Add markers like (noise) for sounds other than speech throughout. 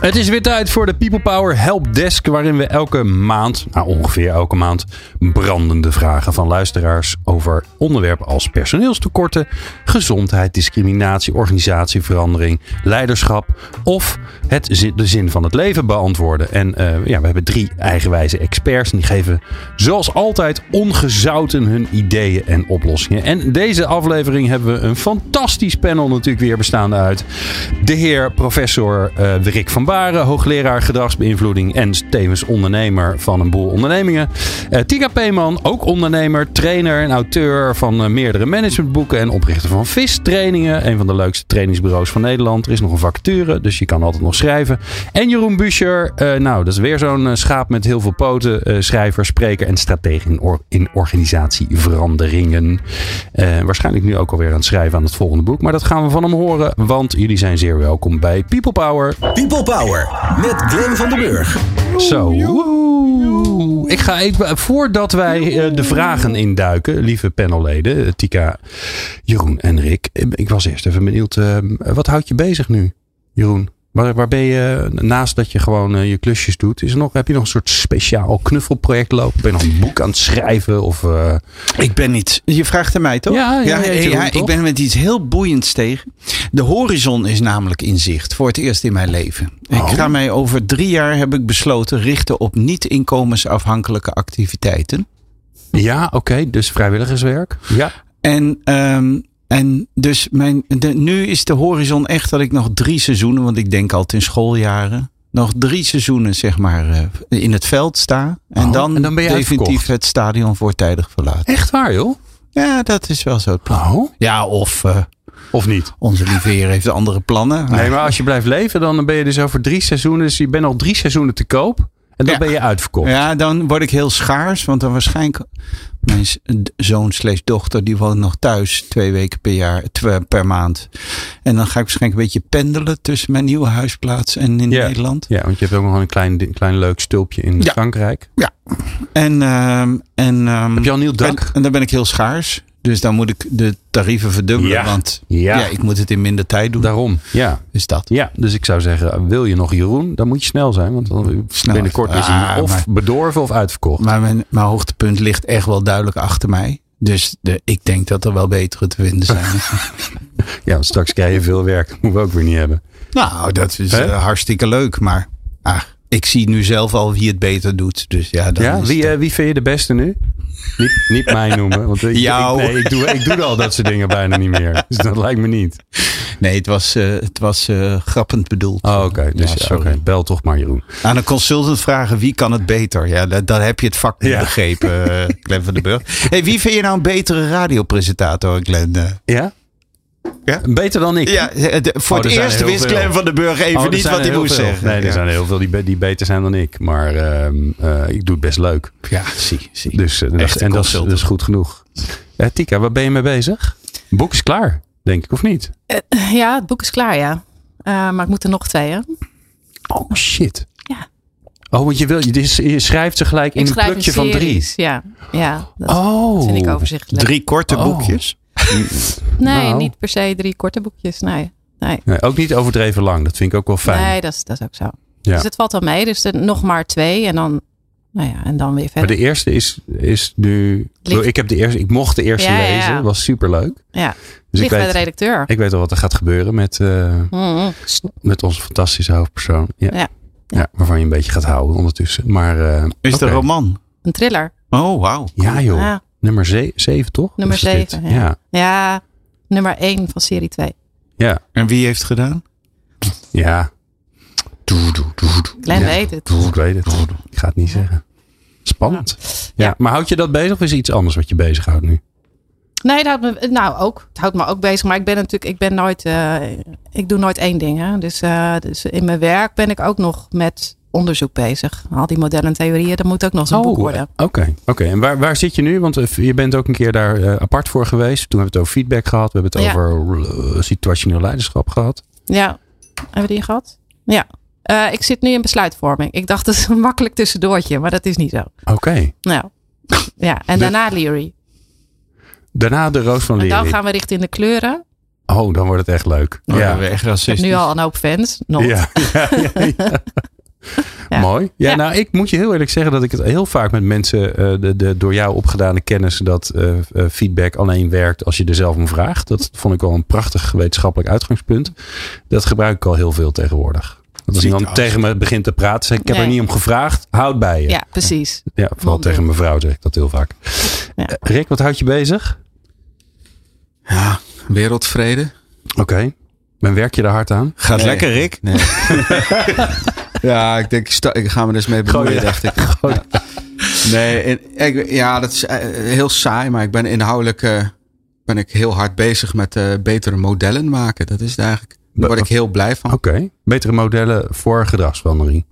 Het is weer tijd voor de People Power Helpdesk, waarin we elke maand, nou ongeveer elke maand, brandende vragen van luisteraars over onderwerpen als personeelstekorten, gezondheid, discriminatie, organisatieverandering, leiderschap of het, de zin van het leven beantwoorden. En uh, ja, we hebben drie eigenwijze experts en die geven zoals altijd ongezouten hun ideeën en oplossingen. En deze aflevering hebben we een fantastisch panel natuurlijk weer bestaande uit de heer professor uh, Rick van Baren, hoogleraar gedragsbeïnvloeding en tevens ondernemer van een boel ondernemingen. Uh, Tika Peeman, ook ondernemer, trainer en auteur van uh, meerdere managementboeken en oprichter van VIS trainingen. Een van de leukste trainingsbureaus van Nederland. Er is nog een vacature, dus je kan altijd nog schrijven. En Jeroen Buscher, uh, nou dat is weer zo'n schaap met heel veel poten. schrijver, spreker en stratege in, or in organisatieveranderingen. waarschijnlijk nu ook alweer aan het schrijven aan het volgende boek. Maar dat gaan we van hem horen, want jullie zijn zeer welkom bij People Power. People Power met Glenn van den Burg. Zo. Ik ga even, voordat wij uh, de vragen induiken, lieve panelleden, Tika, Jeroen en Rick. Ik was eerst even benieuwd, wat houdt je bezig nu, Jeroen? Waar, waar ben je, naast dat je gewoon uh, je klusjes doet, is er nog, heb je nog een soort speciaal knuffelproject lopen? Ben je nog een boek aan het schrijven? Of, uh... Ik ben niet. Je vraagt er mij toch? Ja, ja, ja, ik ben met iets heel boeiends tegen. De horizon is namelijk in zicht. Voor het eerst in mijn leven. Oh. Ik ga mij over drie jaar, heb ik besloten, richten op niet-inkomensafhankelijke activiteiten. Ja, oké. Okay, dus vrijwilligerswerk. Ja. En um, en dus mijn, de, nu is de horizon echt dat ik nog drie seizoenen, want ik denk altijd in schooljaren, nog drie seizoenen zeg maar uh, in het veld sta. En, oh, dan, en dan ben je definitief uitverkocht. het stadion voortijdig verlaten. Echt waar joh? Ja, dat is wel zo het plan. Oh. Ja, of... Uh, of niet? Onze lieve heer heeft andere plannen. Nee, maar als je blijft leven, dan ben je dus over drie seizoenen. Dus je bent al drie seizoenen te koop. En dan ja. ben je uitverkocht. Ja, dan word ik heel schaars. Want dan waarschijnlijk mijn zoon slash dochter, die woont nog thuis twee weken per jaar, per maand. En dan ga ik waarschijnlijk een beetje pendelen tussen mijn nieuwe huisplaats en in ja. Nederland. Ja, want je hebt ook nog een klein, klein leuk stulpje in ja. Frankrijk. Ja. En, um, en um, heb je al een nieuw dak? En, en dan ben ik heel schaars. Dus dan moet ik de tarieven verdubbelen. Ja. Want ja. ja. ik moet het in minder tijd doen. Daarom, ja. Is dat. Ja, dus ik zou zeggen, wil je nog Jeroen, dan moet je snel zijn. Want dan snel. binnenkort is hij ah, of maar, bedorven of uitverkocht. Maar mijn, mijn hoogtepunt ligt echt wel duidelijk achter mij. Dus de, ik denk dat er wel betere te vinden zijn. (laughs) (laughs) ja, want straks krijg je veel werk. Dat moeten we ook weer niet hebben. Nou, dat is uh, hartstikke leuk. Maar ah, ik zie nu zelf al wie het beter doet. Dus ja, dan ja wie, uh, wie vind je de beste nu? Niet, niet mij noemen. Want ik, Jou. Ik, nee, ik doe, ik doe al dat soort dingen bijna niet meer. Dus dat lijkt me niet. Nee, het was, uh, het was uh, grappend bedoeld. Oh, oké. Okay. Dus ja, okay. bel toch maar Jeroen. Aan een consultant vragen wie kan het beter. Ja, dan, heb je het vak niet ja. begrepen, uh, Glenn van den Burg. (laughs) Hey, wie vind je nou een betere radiopresentator, Glenn? Ja? Ja? Beter dan ik. Ja, de, voor oh, het eerst wist Glenn van den Burg even oh, niet wat hij moest veel. zeggen. Nee, er ja. zijn heel veel die, die beter zijn dan ik. Maar uh, uh, ik doe het best leuk. Ja, zie. zie. Dus uh, dat, en dat is, dat is, goed genoeg. Tika, waar ben je mee bezig? Boek is klaar, denk ik, of niet? Uh, ja, het boek is klaar, ja. Uh, maar ik moet er nog twee, hè? Oh, shit. Ja. Oh, want je, wil, je, je schrijft ze gelijk in een plukje van drie. Ja, ja dat oh. vind ik overzichtelijk. Drie korte oh. boekjes? Nee, nou. niet per se drie korte boekjes. Nee. nee. nee. Ook niet overdreven lang. Dat vind ik ook wel fijn. Nee, dat is, dat is ook zo. Ja. Dus het valt al mee. Dus er, nog maar twee. En dan, nou ja, en dan weer verder. Maar de eerste is, is nu. Ligt... Ik, heb de eerste, ik mocht de eerste ja, lezen. Ja. Was super leuk. Ja. Dus Ligt ik bij weet, de redacteur. Ik weet al wat er gaat gebeuren met, uh, mm -hmm. met onze fantastische hoofdpersoon. Ja. Ja. ja. waarvan je een beetje gaat houden ondertussen. Maar, uh, is het okay. een roman? Een thriller. Oh, wauw. Ja, joh. Nummer 7, toch? Nummer 7. Ja. ja. ja, nummer 1 van serie 2. Ja. En wie heeft het gedaan? Ja. Klein weet het. Ik weet het. Ik ga het niet zeggen. Spannend. Ja. ja. Maar houd je dat bezig of is iets anders wat je bezighoudt nu? Nee, dat houdt me, nou ook. Het houdt me ook bezig. Maar ik ben natuurlijk, ik ben nooit, uh, ik doe nooit één ding. Hè. Dus, uh, dus in mijn werk ben ik ook nog met onderzoek bezig. Al die modellen en theorieën, dat moet ook nog zo'n boek worden. Oké, oké. en waar, waar zit je nu? Want eh, je bent ook een keer daar eh, apart voor geweest. Toen hebben we het over feedback gehad. We hebben het Ja. over eh, situationeel leiderschap gehad. Ja, hebben we die gehad? Ja. Eh, ik zit nu in besluitvorming. Ik dacht, (laughs) dat is een makkelijk tussendoortje, maar dat is niet zo. Oké. Nou, (laughs) ja. En De- daarna Leary. Daarna de roos van En dan gaan we richting de kleuren. Oh, dan wordt het echt leuk. Ja, ja. we echt Ik heb racistisch. nu al een hoop fans. Nog. (laughs) Ja, ja, ja, ja. Ja. Mooi. Ja, Ja. nou, ik moet je heel eerlijk zeggen dat ik het heel vaak met mensen, eh, de, de door jou opgedane kennis, dat eh, eh, feedback alleen werkt als je er zelf om vraagt. Dat vond ik wel een prachtig wetenschappelijk uitgangspunt. Dat gebruik ik al heel veel tegenwoordig. Want als iemand tegen me begint te praten, zeg ik, ik heb er niet om gevraagd, houd bij je. Ja, precies. Ja, vooral tegen op. mijn vrouw zeg ik dat heel vaak. Ja. Rick, wat houdt je bezig? Ja, wereldvrede. Oké. En werk je er hard aan? Gaat Nee. lekker, Rick. Nee. (laughs) (laughs) ja, ik denk, ik, ga me dus mee bemoeien, dacht ik. (laughs) Ja. Nee, en, ik, ja, dat is eh, heel saai, maar ik ben inhoudelijk eh, ben ik heel hard bezig met eh, betere modellen maken. Dat is eigenlijk. Daar word ik heel blij van. Oké. Betere modellen voor gedragsverandering.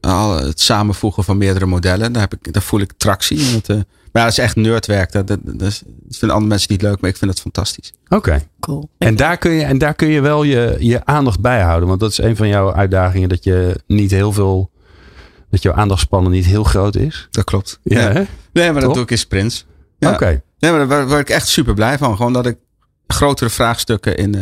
Al het samenvoegen van meerdere modellen, daar, heb ik, daar voel ik tractie. En maar ja, dat is echt nerdwerk. Dat, dat, dat, is- dat vinden andere mensen niet leuk, maar ik vind het fantastisch. Oké. Cool. En daar kun je, en daar kun je wel je, je aandacht bij houden. Want dat is een van jouw uitdagingen. Dat je niet heel veel. Dat jouw aandachtspannen niet heel groot is. Dat klopt. Ja? Nee, maar dat doe ik in sprints. Ja. Oké. Nee, maar daar word ik echt super blij van. Gewoon dat ik grotere vraagstukken in, eh,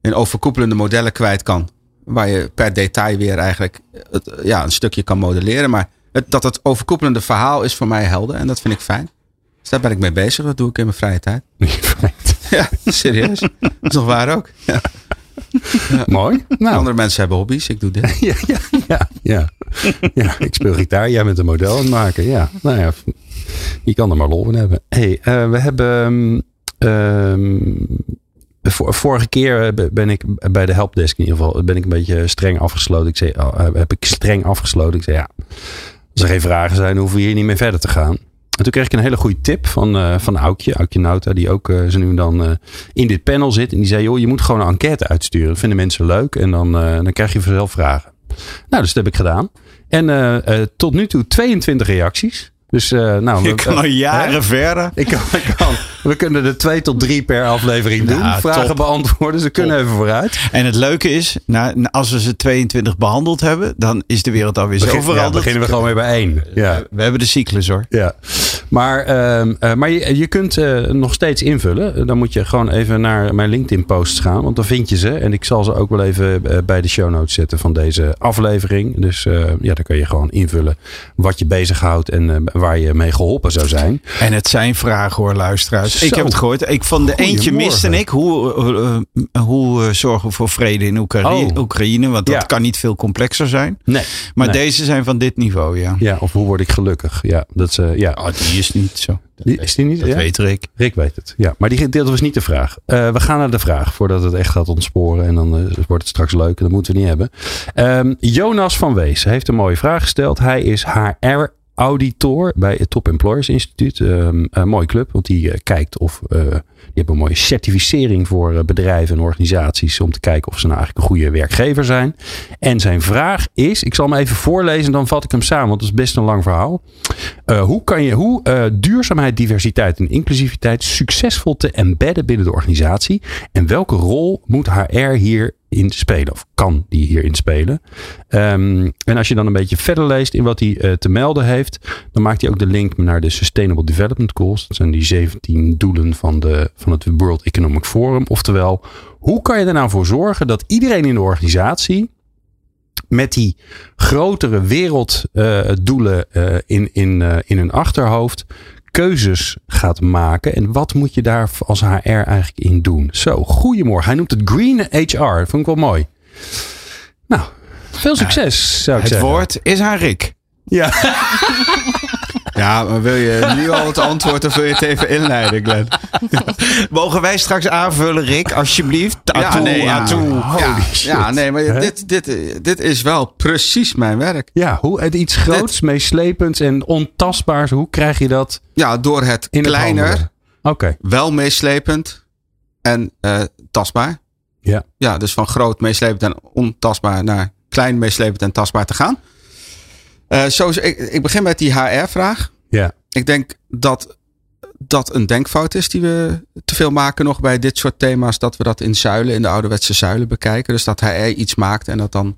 in overkoepelende modellen kwijt kan. Waar je per detail weer eigenlijk het, ja, een stukje kan modelleren. Maar het, dat het overkoepelende verhaal is voor mij helder. En dat vind ik fijn. Dus daar ben ik mee bezig. Dat doe ik in mijn vrije tijd. (laughs) Ja, serieus. Dat is nog waar ook. Ja. (laughs) Mooi. Nou, Andere mensen hebben hobby's. Ik doe dit. (laughs) ja, ja, ja, ja. ja, ik speel gitaar. Jij bent een model aan het maken. Ja, nou ja. Je kan er maar lol in hebben. hey, eh, we hebben. vor- vorige keer eh, ben ik bij de helpdesk in ieder geval. Ben ik een beetje streng afgesloten. Ik zei, oh, heb ik streng afgesloten. Ik zei ja. Als er geen vragen zijn, hoeven we hier niet meer verder te gaan. En toen kreeg ik een hele goede tip van, eh van Aukje, Aukje Nauta, die ook eh, zo nu dan eh, in dit panel zit. En die zei, joh, je moet gewoon een enquête uitsturen. Vinden mensen leuk en dan, dan krijg je vanzelf vragen. Nou, dus dat heb ik gedaan. En tot nu toe 22 reacties. Dus uh, nou, Je kan al jaren hè? verder. Ik kan, ik kan. We kunnen er twee tot drie per aflevering doen. Nou, vragen top. beantwoorden. Ze kunnen even vooruit. En het leuke is, nou, als we ze 22 behandeld hebben, dan is de wereld alweer Begin, zo veranderd. Ja, beginnen we gewoon weer bij één. Ja. We hebben de cyclus hoor. Ja. Maar, uh, maar je, je kunt uh, nog steeds invullen. Dan moet je gewoon even naar mijn LinkedIn posts gaan. Want dan vind je ze. En ik zal ze ook wel even bij de show notes zetten van deze aflevering. Dus ja, dan kun je gewoon invullen wat je bezighoudt en waar je mee geholpen zou zijn. En het zijn vragen hoor, luisteraars. Zo. Ik heb het gehoord. Ik van de eentje miste ik. Hoe, uh, hoe zorgen we voor vrede in Oekraïne? Oh. Oekraïne want dat ja. kan niet veel complexer zijn. Nee. Maar nee. deze zijn van dit niveau, ja. Ja, of hoe word ik gelukkig? Ja, dat is, ja. Oh, die is niet zo. Die, is die niet? Dat ja? weet Rick. Rick weet het. Ja, maar die, dat was niet de vraag. Uh, we gaan naar de vraag voordat het echt gaat ontsporen. En dan uh, wordt het straks leuk en dat moeten we niet hebben. Um, Jonas van Wees heeft een mooie vraag gesteld. Hij is HR auditor bij het Top Employers Instituut. Um, een mooie club, want die uh, kijkt of uh, die hebben een mooie certificering voor uh, bedrijven en organisaties om te kijken of ze nou eigenlijk een goede werkgever zijn. En zijn vraag is, ik zal hem even voorlezen, dan vat ik hem samen, want het is best een lang verhaal. Hoe kan je hoe duurzaamheid, diversiteit en inclusiviteit succesvol te embedden binnen de organisatie? En welke rol moet HR hier in spelen? Of kan die hierin spelen? Um, en als je dan een beetje verder leest in wat hij uh, te melden heeft, dan maakt hij ook de link naar de Sustainable Development Goals. Dat zijn die 17 doelen van, de, van het World Economic Forum. Oftewel, hoe kan je er nou voor zorgen dat iedereen in de organisatie met die grotere werelddoelen uh, uh, in, in, in hun achterhoofd keuzes gaat maken. En wat moet je daar als HR eigenlijk in doen? Zo, goedemorgen. Hij noemt het Green HR. Dat vond ik wel mooi. Nou, veel succes zou ik het zeggen. Het woord is aan Rick. Ja. (laughs) Ja, maar wil je nu al het antwoord of wil je het even inleiden, Glenn? (laughs) Mogen wij straks aanvullen, Rick, alsjeblieft? Ja, nee, ja. Holy ja, shit. ja, nee, maar dit, dit, dit is wel precies mijn werk. Ja, hoe het iets groots, dit... meeslepends en ontastbaars, hoe krijg je dat? Ja, door het in kleiner, Oké. Okay. wel meeslepend en uh, tastbaar. Ja. Ja, dus van groot, meeslepend en ontastbaar naar klein, meeslepend en tastbaar te gaan. Uh, zo, ik, ik begin met die HR-vraag. Ja. Ik denk dat dat een denkfout is die we te veel maken nog bij dit soort thema's. Dat we dat in zuilen, in de ouderwetse zuilen bekijken. Dus dat HR iets maakt en dat dan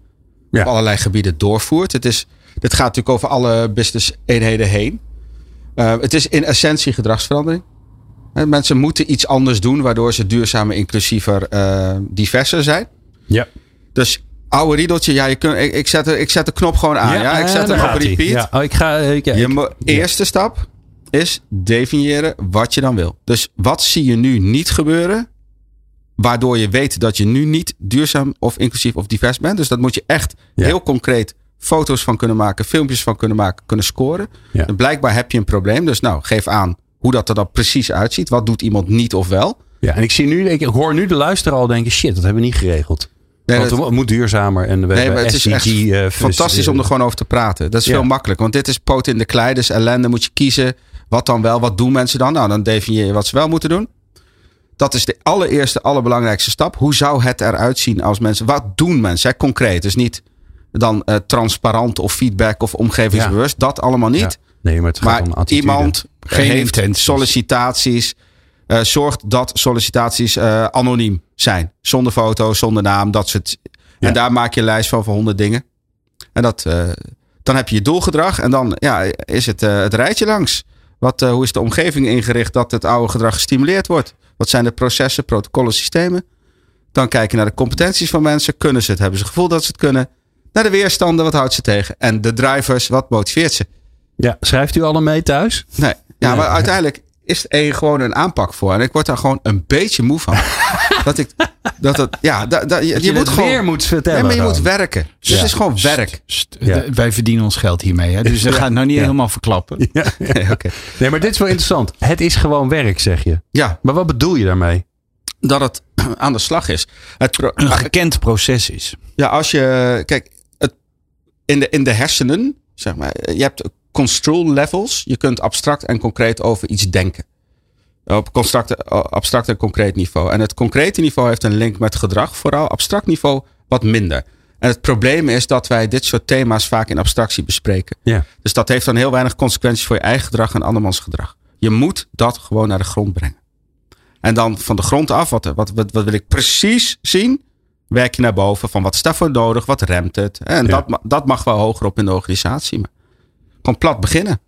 Ja. op allerlei gebieden doorvoert. Het is, dit gaat natuurlijk over alle business eenheden heen. Uh, het is in essentie gedragsverandering. Hè, Mensen moeten iets anders doen waardoor ze duurzamer, inclusiever, uh, diverser zijn. Ja. Dus oude riedeltje, ja, je kunt, ik, ik, zet de, ik zet de knop gewoon aan. Ja, ik eh, zet hem op repeat. Ja. Oh, ik ga, ik, ja, Je eerste stap is definiëren wat je dan wil. Dus wat zie je nu niet gebeuren, waardoor je weet dat je nu niet duurzaam of inclusief of divers bent. Dus dat moet je echt heel concreet foto's van kunnen maken, filmpjes van kunnen maken, kunnen scoren. En blijkbaar heb je een probleem. Dus nou, geef aan hoe dat er dan precies uitziet. Wat doet iemand niet of wel? ja, en ik zie nu, ik hoor nu de luisteraar al denken, shit, dat hebben we niet geregeld. Nee, Want dat- het moet duurzamer en we Nee, maar het is echt eh, fantastisch om er gewoon over te praten. Dat is Ja. veel makkelijker. Want dit is poot in de klei. Dus ellende moet je kiezen. Wat dan wel? Wat doen mensen dan? Nou, dan definieer je wat ze wel moeten doen. Dat is de allereerste, allerbelangrijkste stap. Hoe zou het eruit zien als mensen... Wat doen mensen? Hè? Concreet. Dus niet dan eh, transparant of feedback of omgevingsbewust. Dat allemaal niet. Ja. Nee, maar het gaat om Maar attitude. iemand intenties. sollicitaties. Eh, zorgt dat sollicitaties eh, anoniem zijn. Zonder foto, zonder naam, dat soort. Ja. En daar maak je een lijst van van honderd dingen. En dat, eh, dan heb je je doelgedrag. En dan ja, is het het rijtje langs. Wat, hoe is de omgeving ingericht dat het oude gedrag gestimuleerd wordt? Wat zijn de processen, protocollen, systemen? Dan kijk je naar de competenties van mensen. Kunnen ze het? Hebben ze het gevoel dat ze het kunnen? Naar de weerstanden, wat houdt ze tegen? En de drivers, wat motiveert ze? Ja, schrijft u alle mee thuis? Nee. Ja, maar uiteindelijk is het er gewoon een aanpak voor. En ik word daar gewoon een beetje moe van. (laughs) dat ik, dat het, ja, da, da- je, Dat je moet het gewoon, weer moet vertellen. ja, maar je moet werken. Dus Ja. het is gewoon werk. St- Ja. d- Wij verdienen ons geld hiermee. Hè? Dus (laughs) dat gaat nou niet Ja. helemaal verklappen. (laughs) Ja. Nee, oké. Nee, maar dit is wel interessant. Het is gewoon werk, zeg je. Ja, Maar wat bedoel je daarmee? dat het (clears throat) aan de slag is. Het pro- Een gekend proces is. ja, als je, kijk, het, in, de, in de hersenen, zeg maar, je hebt control levels. Je kunt abstract en concreet over iets denken. Op abstract, abstract en concreet niveau. En het concrete niveau heeft een link met gedrag, vooral abstract niveau wat minder. En het probleem is dat wij dit soort thema's vaak in abstractie bespreken. Ja. Dus dat heeft dan heel weinig consequenties voor je eigen gedrag en andermans gedrag. Je moet dat gewoon naar de grond brengen. En dan van de grond af, wat, wat, wat, wat wil ik precies zien? Werk je naar boven van wat is daarvoor nodig? Wat remt het? En Ja. dat, dat mag wel hoger op in de organisatie. Maar gewoon plat beginnen.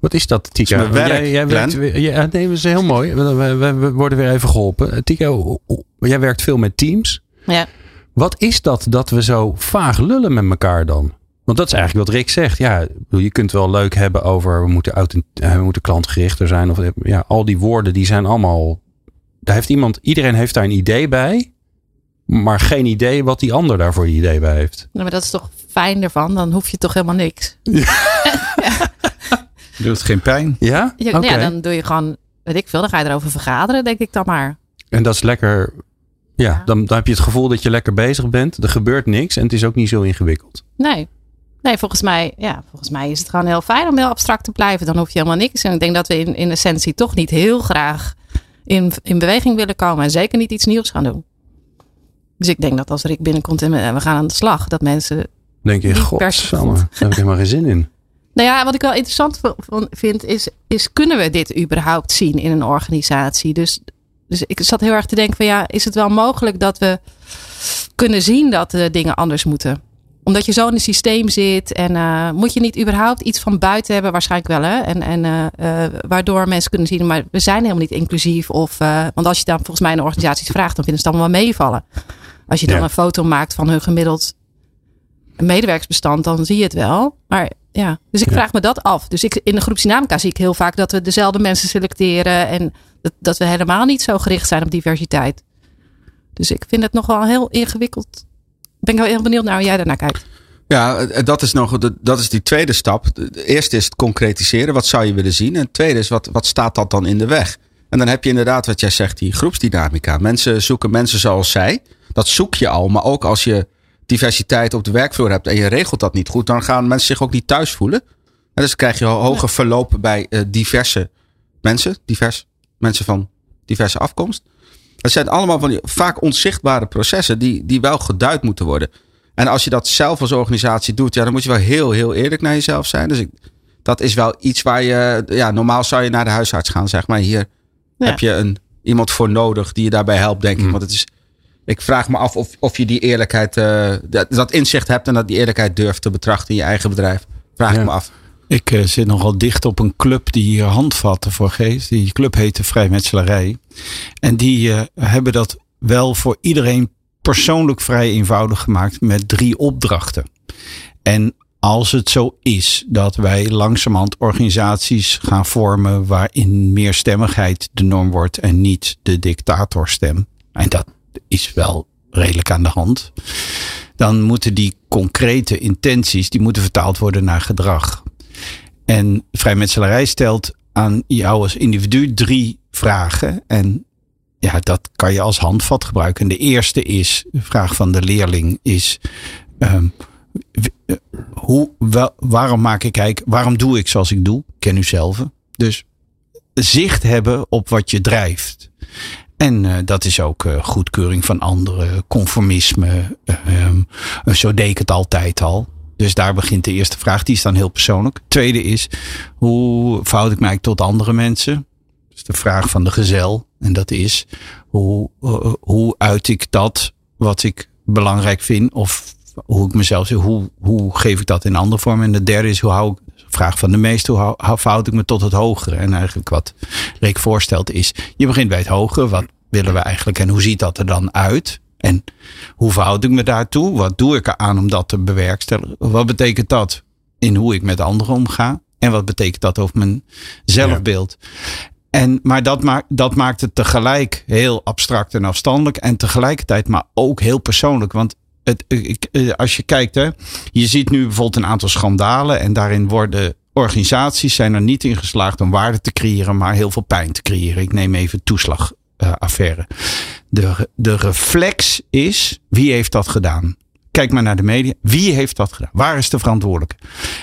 Wat is dat, Tika? Dat is mijn Want werk, jij, jij werkt, ja, nee, dat is heel mooi. We, we- worden weer even geholpen. Eh, Tika, hoe- jij werkt veel met teams. Ja. Wat is dat dat we zo vaag lullen met elkaar dan? Want dat is eigenlijk wat Rick zegt. Ja, je kunt wel leuk hebben over we moeten, authent- eh, we moeten klantgerichter zijn. Of, ja, al die woorden die zijn allemaal. Daar heeft iemand, iedereen heeft daar een idee bij. Maar geen idee wat die ander daar voor een idee bij heeft. Nou, maar dat is toch fijn ervan? Dan hoef je toch helemaal niks. (laughs) Doet geen pijn. Ja? Ja, Oké. ja, dan doe je gewoon, weet ik veel, dan ga je erover vergaderen, denk ik dan maar. En dat is lekker. Ja, Ja. Dan, dan heb je het gevoel dat je lekker bezig bent. Er gebeurt niks en het is ook niet zo ingewikkeld. Nee. Nee, volgens mij, ja, volgens mij is het gewoon heel fijn om heel abstract te blijven. Dan hoef je helemaal niks. En ik denk dat we in, in essentie toch niet heel graag in, in beweging willen komen. En zeker niet iets nieuws gaan doen. Dus ik denk dat als Rick binnenkomt en we gaan aan de slag, dat mensen denk je, god, se daar heb ik helemaal geen zin in. (laughs) Nou ja, wat ik wel interessant vind, is, is kunnen we dit überhaupt zien in een organisatie? Dus, dus ik zat heel erg te denken van ja, is het wel mogelijk dat we kunnen zien dat de dingen anders moeten? Omdat je zo in een systeem zit en eh, moet je niet überhaupt iets van buiten hebben, waarschijnlijk wel hè? En, en eh, eh, waardoor mensen kunnen zien, maar we zijn helemaal niet inclusief. Of, eh, want als je dan volgens mij in organisaties vraagt, dan vinden ze het allemaal wel meevallen. Als je dan Ja. een foto maakt van hun gemiddeld medewerksbestand, dan zie je het wel. Maar ja, dus ik Ja. vraag me dat af. Dus ik, in de groepsdynamica zie ik heel vaak dat we dezelfde mensen selecteren. En dat, dat we helemaal niet zo gericht zijn op diversiteit. Dus ik vind het nog wel heel ingewikkeld. Ben ik wel heel benieuwd naar hoe jij daarnaar kijkt. Ja, dat is, nog, dat is die tweede stap. Eerste is het concretiseren. Wat zou je willen zien? En het tweede is, wat, wat staat dat dan in de weg? En dan heb je inderdaad wat jij zegt, die groepsdynamica. Mensen zoeken mensen zoals zij. Dat zoek je al. Maar ook als je diversiteit op de werkvloer hebt en je regelt dat niet goed, dan gaan mensen zich ook niet thuis voelen. En dus krijg je ho- hoger verloop bij eh, diverse mensen. Divers, mensen van diverse afkomst. Het zijn allemaal van die vaak onzichtbare processen die, die wel geduid moeten worden. En als je dat zelf als organisatie doet, ja, dan moet je wel heel, heel eerlijk naar jezelf zijn. Dus ik, dat is wel iets waar je, ja, normaal zou je naar de huisarts gaan, zeg maar. Hier Ja. heb je een, iemand voor nodig die je daarbij helpt, denk ik. Mm. Want het is, ik vraag me af of, of je die eerlijkheid, eh, dat, dat inzicht hebt en dat die eerlijkheid durft te betrachten in je eigen bedrijf. Vraag Ja. ik me af. Ik eh, zit nogal dicht op een club die hier handvatten voor geeft. Die club heet de Vrijmetselarij. En die eh, hebben dat wel voor iedereen persoonlijk vrij eenvoudig gemaakt met drie opdrachten. En als het zo is dat wij langzamerhand organisaties gaan vormen waarin meerstemmigheid de norm wordt en niet de dictatorstem. En dat is wel redelijk aan de hand. Dan moeten die concrete intenties, die moeten vertaald worden naar gedrag. En vrijmetselarij stelt aan jou als individu drie vragen. En ja, dat kan je als handvat gebruiken. En de eerste is, de vraag van de leerling is, ehm, eh, hoe, wel, waarom maak ik eigenlijk, waarom doe ik zoals ik doe? Ken u zelf. Dus zicht hebben op wat je drijft. En eh, dat is ook eh, goedkeuring van anderen, conformisme. eh, ehm, eh, zo deed ik het altijd al. Dus daar begint de eerste vraag. Die is dan heel persoonlijk. Tweede is, hoe verhoud ik mij tot andere mensen? Dus de vraag van de gezel. En dat is, hoe, hoe uit ik dat wat ik belangrijk vind? Of hoe ik mezelf zie, hoe, hoe geef ik dat in andere vorm? En de derde is, hoe hou ik, vraag van de meeste, hoe hou, ik me tot het hogere? En eigenlijk wat Rick voorstelt is, je begint bij het hogere. Wat willen we eigenlijk en hoe ziet dat er dan uit? En hoe verhoud ik me daartoe? Wat doe ik eraan om dat te bewerkstelligen? Wat betekent dat in hoe ik met anderen omga? En wat betekent dat over mijn zelfbeeld? En, maar dat, maakt dat maakt het tegelijk heel abstract en afstandelijk. En tegelijkertijd maar ook heel persoonlijk. Want het, ik- eh, als je kijkt, hè, je ziet nu bijvoorbeeld een aantal schandalen. En daarin worden organisaties zijn er niet in geslaagd om waarde te creëren, maar heel veel pijn te creëren. Ik neem even toeslagaffaire. de, de reflex is, wie heeft dat gedaan? Kijk maar naar de media. Wie heeft dat gedaan? Waar is de verantwoordelijke?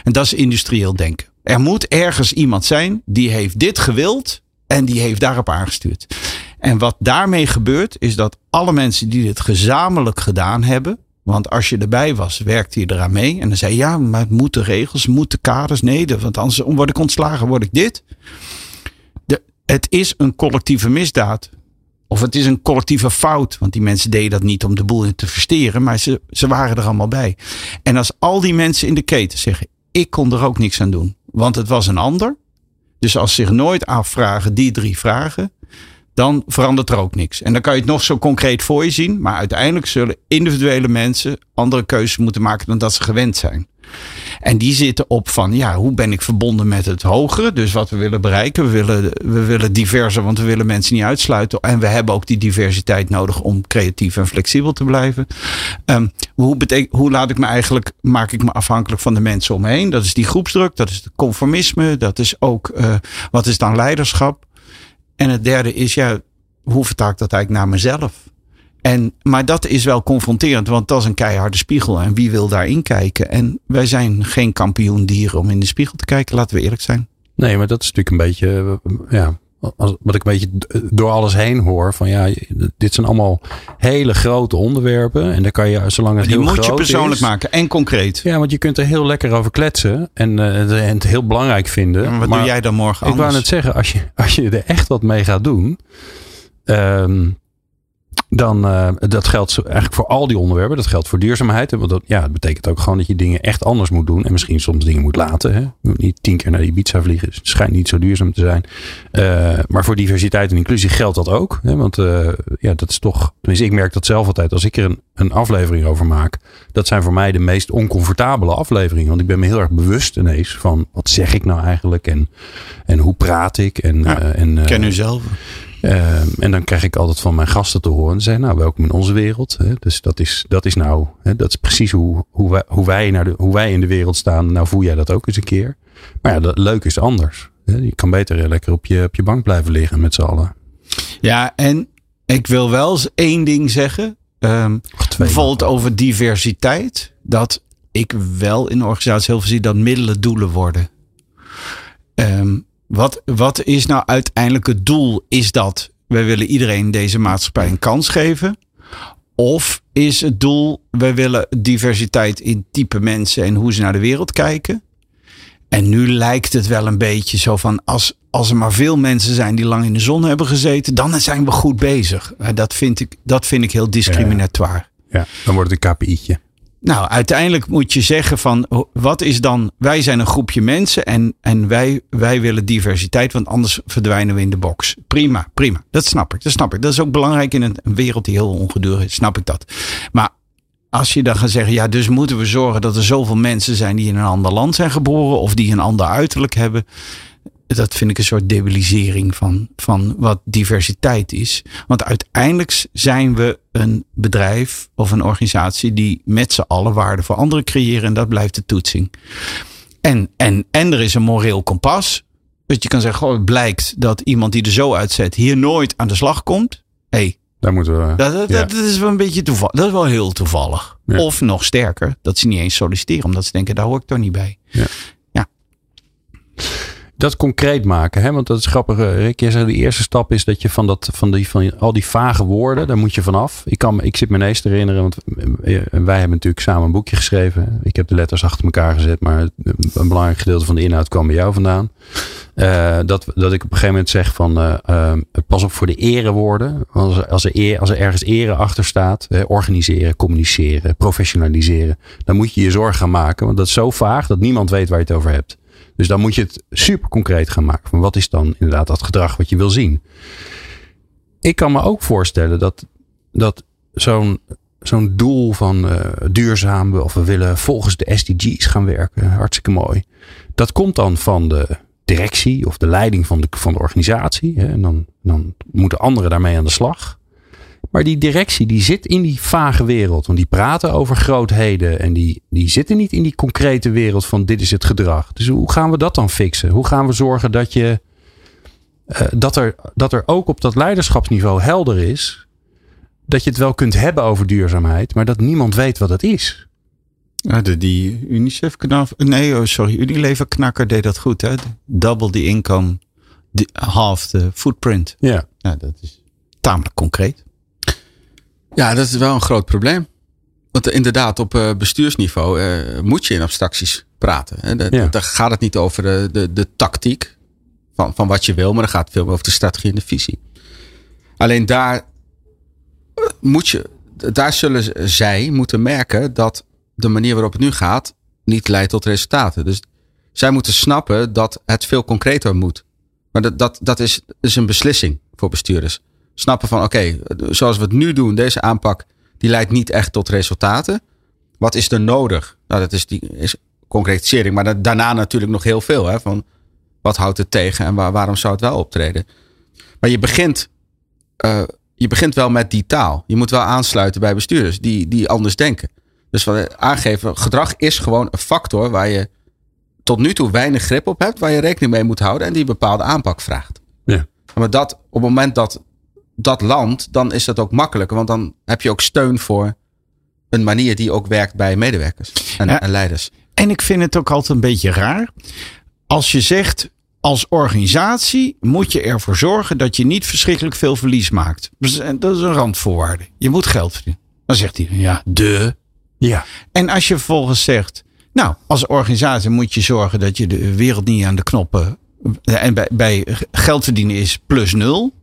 En dat is industrieel denken. Er moet ergens iemand zijn die heeft dit gewild en die heeft daarop aangestuurd. En wat daarmee gebeurt is dat alle mensen die dit gezamenlijk gedaan hebben. Want als je erbij was, werkte je eraan mee. En dan zei je, ja, maar het moeten regels, moeten kaders. Nee, want anders word ik ontslagen, word ik dit. De, het is een collectieve misdaad. Of het is een collectieve fout. Want die mensen deden dat niet om de boel te versteren. Maar ze, ze waren er allemaal bij. En als al die mensen in de keten zeggen. Ik kon er ook niks aan doen. Want het was een ander. Dus als ze zich nooit afvragen die drie vragen. Dan verandert er ook niks. En dan kan je het nog zo concreet voor je zien. Maar uiteindelijk zullen individuele mensen andere keuzes moeten maken dan dat ze gewend zijn. En die zitten op van, ja, hoe ben ik verbonden met het hogere? Dus wat we willen bereiken. We willen, we willen diverser, want we willen mensen niet uitsluiten. En we hebben ook die diversiteit nodig om creatief en flexibel te blijven. Um, hoe, hoe laat ik me eigenlijk, maak ik me afhankelijk van de mensen om me? Dat is die groepsdruk, dat is het conformisme, dat is ook, uh, wat is dan leiderschap? En het derde is, ja, hoe vertaal dat eigenlijk naar mezelf? En, maar dat is wel confronterend, want dat is een keiharde spiegel. En wie wil daarin kijken? En wij zijn geen kampioen dieren om in de spiegel te kijken, laten we eerlijk zijn. Nee, maar dat is natuurlijk een beetje, ja, wat ik een beetje door alles heen hoor. Van ja, dit zijn allemaal hele grote onderwerpen. En daar kan je, zolang het die heel moet je persoonlijk is, maken en concreet. Ja, want je kunt er heel lekker over kletsen. En, uh, en het heel belangrijk vinden. En wat maar doe jij dan morgen Ik anders? wou net zeggen, als je, (laughs) als je er echt wat mee gaat doen. Um, dan uh, dat geldt eigenlijk voor al die onderwerpen. Dat geldt voor duurzaamheid. Want dat, ja, het betekent ook gewoon dat je dingen echt anders moet doen. En misschien soms dingen moet laten. Hè? Je moet niet tien keer naar die pizza vliegen. Het schijnt niet zo duurzaam te zijn. Uh, maar voor diversiteit en inclusie geldt dat ook. Hè? Want uh, ja, dat is toch. Tenminste, ik merk dat zelf altijd. Als ik er een, een aflevering over maak. Dat zijn voor mij de meest oncomfortabele afleveringen. Want ik ben me heel erg bewust ineens van. Wat zeg ik nou eigenlijk? En, en hoe praat ik? En, ja, en, ken u zelf. Uh, en dan krijg ik altijd van mijn gasten te horen. En zeggen, nou, welkom in onze wereld. Hè? Dus dat is, dat is nou, hè, dat is precies hoe, hoe, wij, hoe, wij naar de, hoe wij in de wereld staan. Nou, voel jij dat ook eens een keer. Maar ja, dat leuk is anders. Hè? Je kan beter lekker op je, op je bank blijven liggen met z'n allen. Ja, en ik wil wel eens één ding zeggen. Um, bijvoorbeeld over diversiteit. Dat ik wel in de organisatie heel veel zie dat middelen doelen worden. Um, wat, wat is nou uiteindelijk het doel? Is dat wij willen iedereen deze maatschappij een kans geven? Of is het doel, we willen diversiteit in type mensen en hoe ze naar de wereld kijken. En nu lijkt het wel een beetje zo van, als, als er maar veel mensen zijn die lang in de zon hebben gezeten, dan zijn we goed bezig. Eh, Dat vind ik, dat vind ik heel discriminatoire. Ja, dan wordt het een KPI'tje. Nou, uiteindelijk moet je zeggen van wat is dan. Wij zijn een groepje mensen en, en wij, wij willen diversiteit, want anders verdwijnen we in de box. Prima, prima. Dat snap ik. Dat snap ik. Dat is ook belangrijk in een wereld die heel ongedurig is. Snap ik dat. Maar als je dan gaat zeggen, ja, dus moeten we zorgen dat er zoveel mensen zijn die in een ander land zijn geboren of die een ander uiterlijk hebben. Dat vind ik een soort debilisering van, van wat diversiteit is. Want uiteindelijk zijn we een bedrijf of een organisatie die met z'n allen waarde voor anderen creëren. En dat blijft de toetsing. En, en, en er is een moreel kompas. Dat je kan zeggen, goh, het blijkt dat iemand die er zo uitzet hier nooit aan de slag komt. hey, Daar moeten we. dat, dat, Ja. dat is wel een beetje toevallig. Dat is wel heel toevallig. Ja. Of nog sterker, dat ze niet eens solliciteren. Omdat ze denken, daar hoor ik toch niet bij. Dat concreet maken. Hè? Want dat is grappig. eh, Rick, jij zei de eerste stap is dat je van, dat, van, die, van al die vage woorden, daar moet je vanaf. Ik, kan, ik zit me ineens te herinneren, want eh, wij hebben natuurlijk samen een boekje geschreven. Ik heb de letters achter elkaar gezet, maar een belangrijk gedeelte van de inhoud kwam bij jou vandaan. Eh, dat, dat ik op een gegeven moment zeg van eh, eh, pas op voor de erewoorden. Als, als, er als er ergens ere achter staat, eh, organiseren, communiceren, professionaliseren, dan moet je je zorgen gaan maken. Want dat is zo vaag dat niemand weet waar je het over hebt. Dus dan moet je het super concreet gaan maken. Van wat is dan inderdaad dat gedrag wat je wil zien? Ik kan me ook voorstellen dat, dat zo'n zo'n doel van duurzaam of we willen volgens de SDG's gaan werken, hartstikke mooi. Dat komt dan van de directie of de leiding van de, van de organisatie. Hè, en dan, dan moeten anderen daarmee aan de slag. Maar die directie die zit in die vage wereld. Want die praten over grootheden. En die, die zitten niet in die concrete wereld van dit is het gedrag. Dus hoe gaan we dat dan fixen? Hoe gaan we zorgen dat je. eh, dat, er, dat er ook op dat leiderschapsniveau helder is. Dat je het wel kunt hebben over duurzaamheid. Maar dat niemand weet wat het is. Ja, de, die UNICEF knaf, nee, oh, sorry, Unilever knakker deed dat goed, hè? Double the income, half the footprint. Ja. Ja, dat is tamelijk concreet. Ja, dat is wel een groot probleem. Want eh, inderdaad, op eh, bestuursniveau eh, moet je in abstracties praten. Ja. Daar gaat het niet over de, de, de tactiek van, van wat je wil, maar dan gaat het veel meer over de strategie en de visie. Alleen daar moet je, daar zullen zij moeten merken dat de manier waarop het nu gaat niet leidt tot resultaten. Dus zij moeten snappen dat het veel concreter moet. Maar dat, dat, dat is, is een beslissing voor bestuurders. Snappen van oké, zoals we het nu doen, deze aanpak, die leidt niet echt tot resultaten. Wat is er nodig? Nou, dat is die is concretisering. Maar da- daarna natuurlijk nog heel veel. Hè, van wat houdt het tegen en waar- waarom zou het wel optreden? Maar je begint, eh, je begint wel met die taal. Je moet wel aansluiten bij bestuurders die, die anders denken. Dus van, eh, aangeven, gedrag is gewoon een factor waar je tot nu toe weinig grip op hebt, waar je rekening mee moet houden en die een bepaalde aanpak vraagt. Ja. Maar dat, op het moment dat dat landt, dan is dat ook makkelijker, want dan heb je ook steun voor een manier die ook werkt bij medewerkers en, Ja. en leiders. En ik vind het ook altijd een beetje raar. Als je zegt, als organisatie moet je ervoor zorgen dat je niet verschrikkelijk veel verlies maakt. Eh, Dat is een randvoorwaarde. Je moet geld verdienen. Dan zegt hij, ja, de. Ja. En als je vervolgens zegt, nou, als organisatie moet je zorgen dat je de wereld niet aan de knoppen. En bij, bij geld verdienen is plus nul.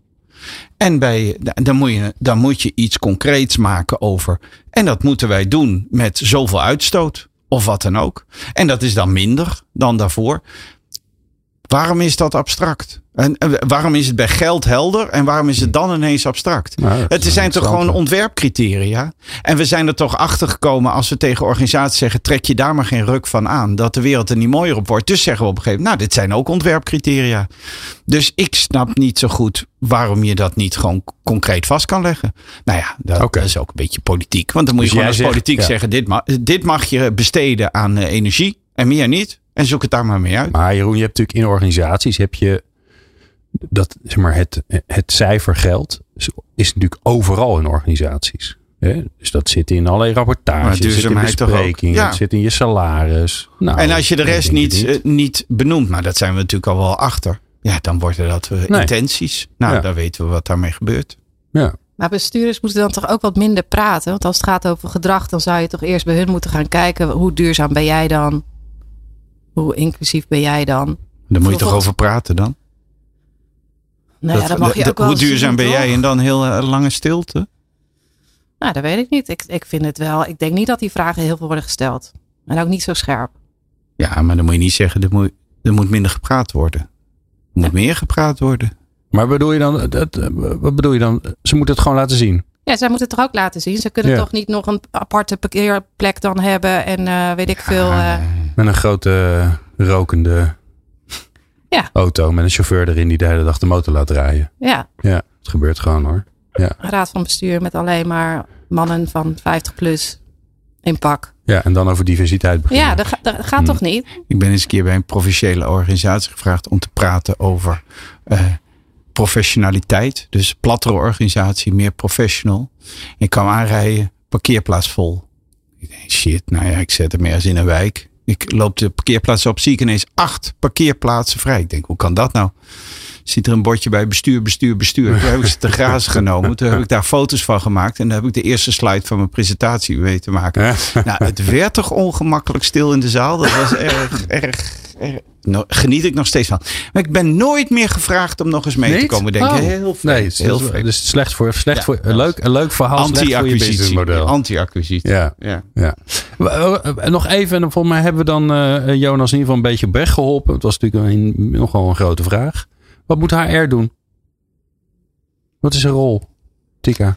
En bij, dan, moet je, dan moet je iets concreets maken over. En dat moeten wij doen met zoveel uitstoot. Of wat dan ook. En dat is dan minder dan daarvoor. Waarom is dat abstract? En waarom is het bij geld helder en waarom is het dan ineens abstract? Nou, het zijn toch gewoon ontwerpcriteria? En we zijn er toch achter gekomen als we tegen organisaties zeggen: trek je daar maar geen ruk van aan. Dat de wereld er niet mooier op wordt. Dus zeggen we op een gegeven moment: nou, dit zijn ook ontwerpcriteria. Dus ik snap niet zo goed waarom je dat niet gewoon concreet vast kan leggen. Nou ja, dat, is ook een beetje politiek. Want dan moet je Dus gewoon als zegt- politiek ja. zeggen: dit, ma dit mag je besteden aan eh, energie en meer niet. En zoek het daar maar mee uit. Maar Jeroen, je hebt natuurlijk in organisaties heb je dat zeg maar het, het cijfer geld is, natuurlijk overal in organisaties. Hè? Dus dat zit in allerlei rapportages, zit in besprekingen, Ja. het zit in je salaris. Nou, en als je de rest niet, het eh, niet benoemt, maar dat zijn we natuurlijk al wel achter. Ja, dan worden dat eh, Nee. intenties. Nou, Ja. dan weten we wat daarmee gebeurt. Ja. Maar bestuurders moeten dan toch ook wat minder praten? Want als het gaat over gedrag, dan zou je toch eerst bij hun moeten gaan kijken. Hoe duurzaam ben jij dan? Hoe inclusief ben jij dan? Daar moet je toch over praten dan? Nou ja, dat mag je ook wel hoe duurzaam zien, ben jij en dan heel eh, lange stilte? Nou, dat weet ik niet. Ik, ik vind het wel. Ik denk niet dat die vragen heel veel worden gesteld. En ook niet zo scherp. Ja, maar dan moet je niet zeggen, er moet, er moet minder gepraat worden. Er moet meer gepraat worden. Maar bedoel je dan, dat, eh, wat bedoel je dan? Ze moeten het gewoon laten zien. Ja, zij moeten het toch ook laten zien. Ze kunnen Ja. toch niet nog een aparte parkeerplek dan hebben. En eh, weet ik veel. eh, Met een grote eh, rokende (laughs) Ja. auto met een chauffeur erin die de hele dag de motor laat draaien. ja, Ja, het gebeurt gewoon hoor. een raad van bestuur met alleen maar mannen van 50 plus in pak. Ja, en dan over diversiteit beginnen. Ja, dat, ga- dat gaat Hmm. toch niet? Ik ben eens een keer bij een provinciële organisatie gevraagd om te praten over eh, professionaliteit. Dus plattere organisatie, meer professional. Ik kwam aanrijden, parkeerplaats vol. Ik denk, shit, nou ja, ik zet hem ergens in een wijk. Ik loop de parkeerplaats op, zie ik ineens acht parkeerplaatsen vrij. Ik denk, hoe kan dat nou? Ziet er een bordje bij bestuur, bestuur, bestuur. Toen heb ik ze te grazen (laughs) genomen. Toen heb ik daar foto's van gemaakt. En dan heb ik de eerste slide van mijn presentatie mee te maken. Ja. Nou, het werd toch ongemakkelijk stil in de zaal. Dat was (laughs) erg, erg, erg. Geniet ik nog steeds van. Maar ik ben nooit meer gevraagd om nog eens mee te komen. Denk ik. Oh. Heel veel. Nee, het is, heel veel. dus slecht voor, slecht Ja, voor een, leuk, een leuk verhaal, Anti-acquisitie. Anti-acquisitie. Ja, Ja. ja. Nog even, en volgens mij hebben we dan eh, Jonas in ieder geval een beetje op weg geholpen. Het was natuurlijk een, nogal een grote vraag. Wat moet HR doen? Wat is zijn rol? Tika.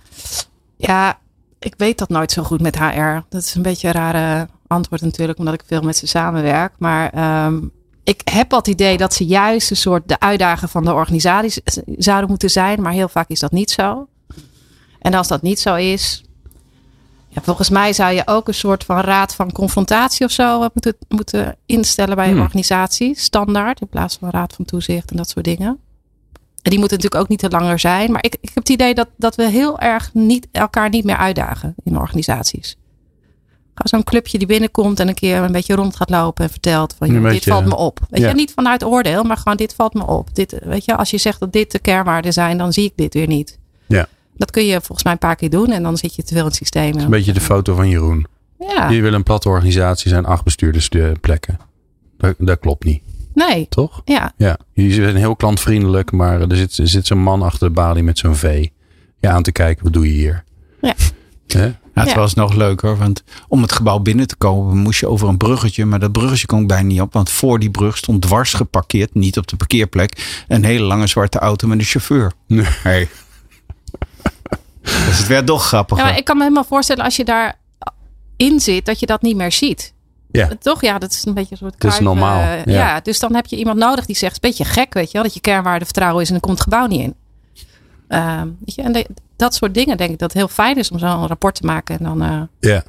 Ja, ik weet dat nooit zo goed met HR. Dat is een beetje een rare antwoord natuurlijk, omdat ik veel met ze samenwerk. Maar ehm, ik heb het idee dat ze juist een soort de uitdager van de organisatie zouden moeten zijn. Maar heel vaak is dat niet zo. En als dat niet zo is, ja, volgens mij zou je ook een soort van raad van confrontatie of zo moeten, moeten instellen bij een Hmm. organisatie. Standaard, in plaats van raad van toezicht en dat soort dingen. En die moeten natuurlijk ook niet te langer zijn. Maar ik, ik heb het idee dat, dat we heel erg niet, elkaar niet meer uitdagen in organisaties. Gewoon zo'n clubje die binnenkomt en een keer een beetje rond gaat lopen en vertelt van Een dit valt me op. Weet ja. je, niet vanuit oordeel, maar gewoon dit valt me op. Dit, weet je, als je zegt dat dit de kernwaarden zijn, dan zie ik dit weer niet. Ja. Dat kun je volgens mij een paar keer doen en dan zit je te veel in het systeem. Een beetje de foto van Jeroen. Ja, Je wil een platte organisatie, zijn acht bestuurdersplekken. Dat, dat klopt niet, nee, toch? ja. Ja, jullie zijn heel klantvriendelijk, maar er zit, er zit zo'n man achter de balie met zo'n V. Ja, aan te kijken, wat doe je hier? Ja. Hè? Nou, het Ja. was nog leuker, want om het gebouw binnen te komen moest je over een bruggetje. Maar dat bruggetje kon ik bijna niet op, want voor die brug stond dwars geparkeerd, niet op de parkeerplek, een hele lange zwarte auto met een chauffeur. Nee. Hey. Dus het werd toch ja maar ik kan me helemaal voorstellen als je daar in zit, dat je dat niet meer ziet. Ja. Toch? Ja, dat is een beetje een soort Het is Cruyff, normaal, eh, ja. ja. dus dan heb je iemand nodig die zegt, het is een beetje gek, weet je wel, dat je kernwaarde vertrouwen is en dan komt het gebouw niet in. Ehm, weet je, en de- dat soort dingen denk ik dat het heel fijn is om zo'n rapport te maken en dan. eh, Ja,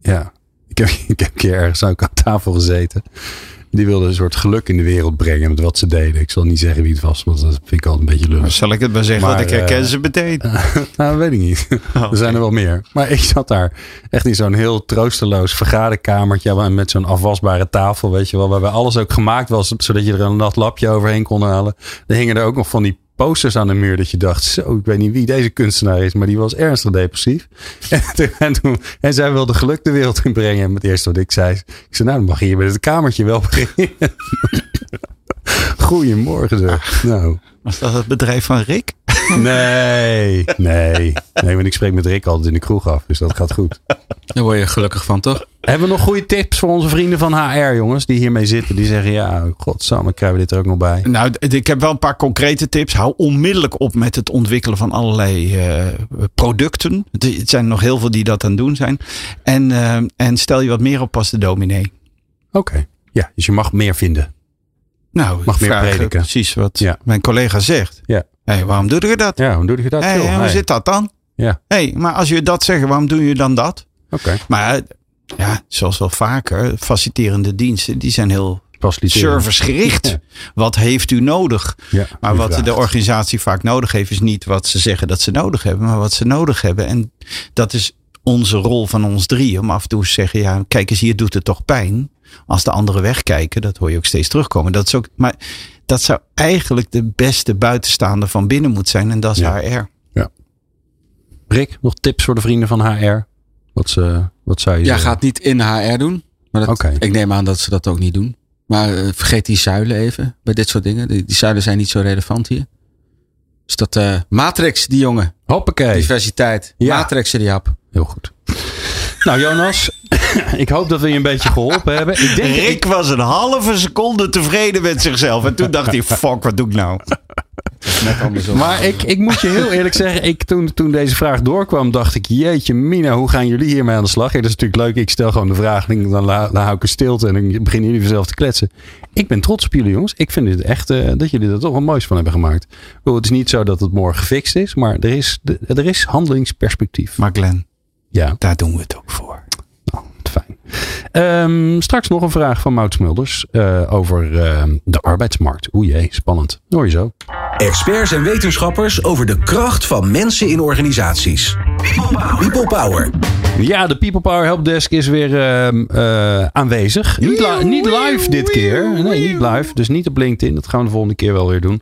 ja. Ik heb, (laughs) ik heb een keer ergens ook aan tafel gezeten. Die wilde een soort geluk in de wereld brengen met wat ze deden. Ik zal niet zeggen wie het was, want dat vind ik altijd een beetje lullig. zal ik het maar zeggen, Maar, want ik herken eh, ze meteen. (laughs) Nou, dat weet ik niet. Er zijn er wel meer. Maar ik zat daar echt in zo'n heel troosteloos vergaderkamertje met zo'n afwasbare tafel, weet je wel, waarbij alles ook gemaakt was, zodat je er een nat lapje overheen kon halen. Er hingen er ook nog van die posters aan de muur dat je dacht, zo, ik weet niet wie deze kunstenaar is, maar die was ernstig depressief. (laughs) En, en, toen- en zij wilde geluk de wereld in brengen. En het eerste wat ik zei, ik zei, nou, dan mag je hier bij het kamertje wel beginnen. Goedemorgen zeg. Nou, Was dat het bedrijf van Rick? nee, nee. Nee, want ik spreek met Rick altijd in de kroeg af, dus dat gaat goed. Daar word je gelukkig van, toch? Hebben we nog goede tips voor onze vrienden van HR, jongens, die hiermee zitten? Die zeggen, ja, godsamme, krijgen we dit er ook nog bij. Nou, ik heb wel een paar concrete tips. Hou onmiddellijk op met het ontwikkelen van allerlei eh, producten. Het zijn nog heel veel die dat aan het doen zijn. En, eh, en stel je wat meer op als de dominee. Oké. Ja, dus je mag meer vinden. Nou, Mag meer vragen prediken. Precies wat Ja. mijn collega zegt. Ja. Hey, waarom doe je dat? Ja, hoe doe je dat? Hey, joh? hoe zit dat dan? Ja. Hey, maar als je dat zegt, waarom doe je dan dat? Oké. Maar eh, ja, zoals wel vaker, faciliterende diensten, die zijn heel servicegericht. Ja. Wat heeft u nodig? Ja, Maar wat vraagt. de organisatie vaak nodig heeft, is niet wat ze zeggen dat ze nodig hebben, maar wat ze nodig hebben. En dat is onze rol van ons drie. Om af en toe te zeggen, ja, kijk eens, hier doet het toch pijn. Als de anderen wegkijken, dat hoor je ook steeds terugkomen. Dat is ook, maar dat zou eigenlijk de beste buitenstaander van binnen moeten zijn. En dat is Ja. HR. Rick, nog tips voor de vrienden van HR? Wat, ze, wat zou je Ja, zeggen? gaat niet in HR doen. Maar dat, ik neem aan dat ze dat ook niet doen. Maar eh, vergeet die zuilen even bij dit soort dingen. Die, die zuilen zijn niet zo relevant hier. Dus dat eh, Matrix, die jongen. Hoppakee. Diversiteit. Ja. Matrix, die hap. Heel goed. Nou, Jonas, (laughs) ik hoop dat we je een beetje geholpen hebben. Ik denk, Rick ik, was een halve seconde tevreden met zichzelf. En toen dacht hij, (laughs) fuck, wat doe ik nou? Net maar ik, ik moet je heel eerlijk zeggen, ik, toen, toen deze vraag doorkwam, dacht ik, jeetje mina, hoe gaan jullie hiermee aan de slag? Ja, dat is natuurlijk leuk, ik stel gewoon de vraag, dan, la- dan hou ik een stilte en dan beginnen jullie vanzelf te kletsen. Ik ben trots op jullie jongens. Ik vind het echt eh, dat jullie er toch wel moois van hebben gemaakt. Bedoel, Het is niet zo dat het morgen gefixt is, maar er is, er is handelingsperspectief. Maar Glenn, Ja. daar doen we het ook voor. Nou, fijn. Ehm, straks nog een vraag van Maud Smulders eh, over ehm, de arbeidsmarkt. Oeh jee, spannend. Hoor je zo. Experts en wetenschappers over de kracht van mensen in organisaties. People Power. Ja, de People Power Helpdesk is weer ehm, eh, aanwezig. Niet, li- niet live dit keer. Nee, niet live. Dus niet op LinkedIn. Dat gaan we de volgende keer wel weer doen.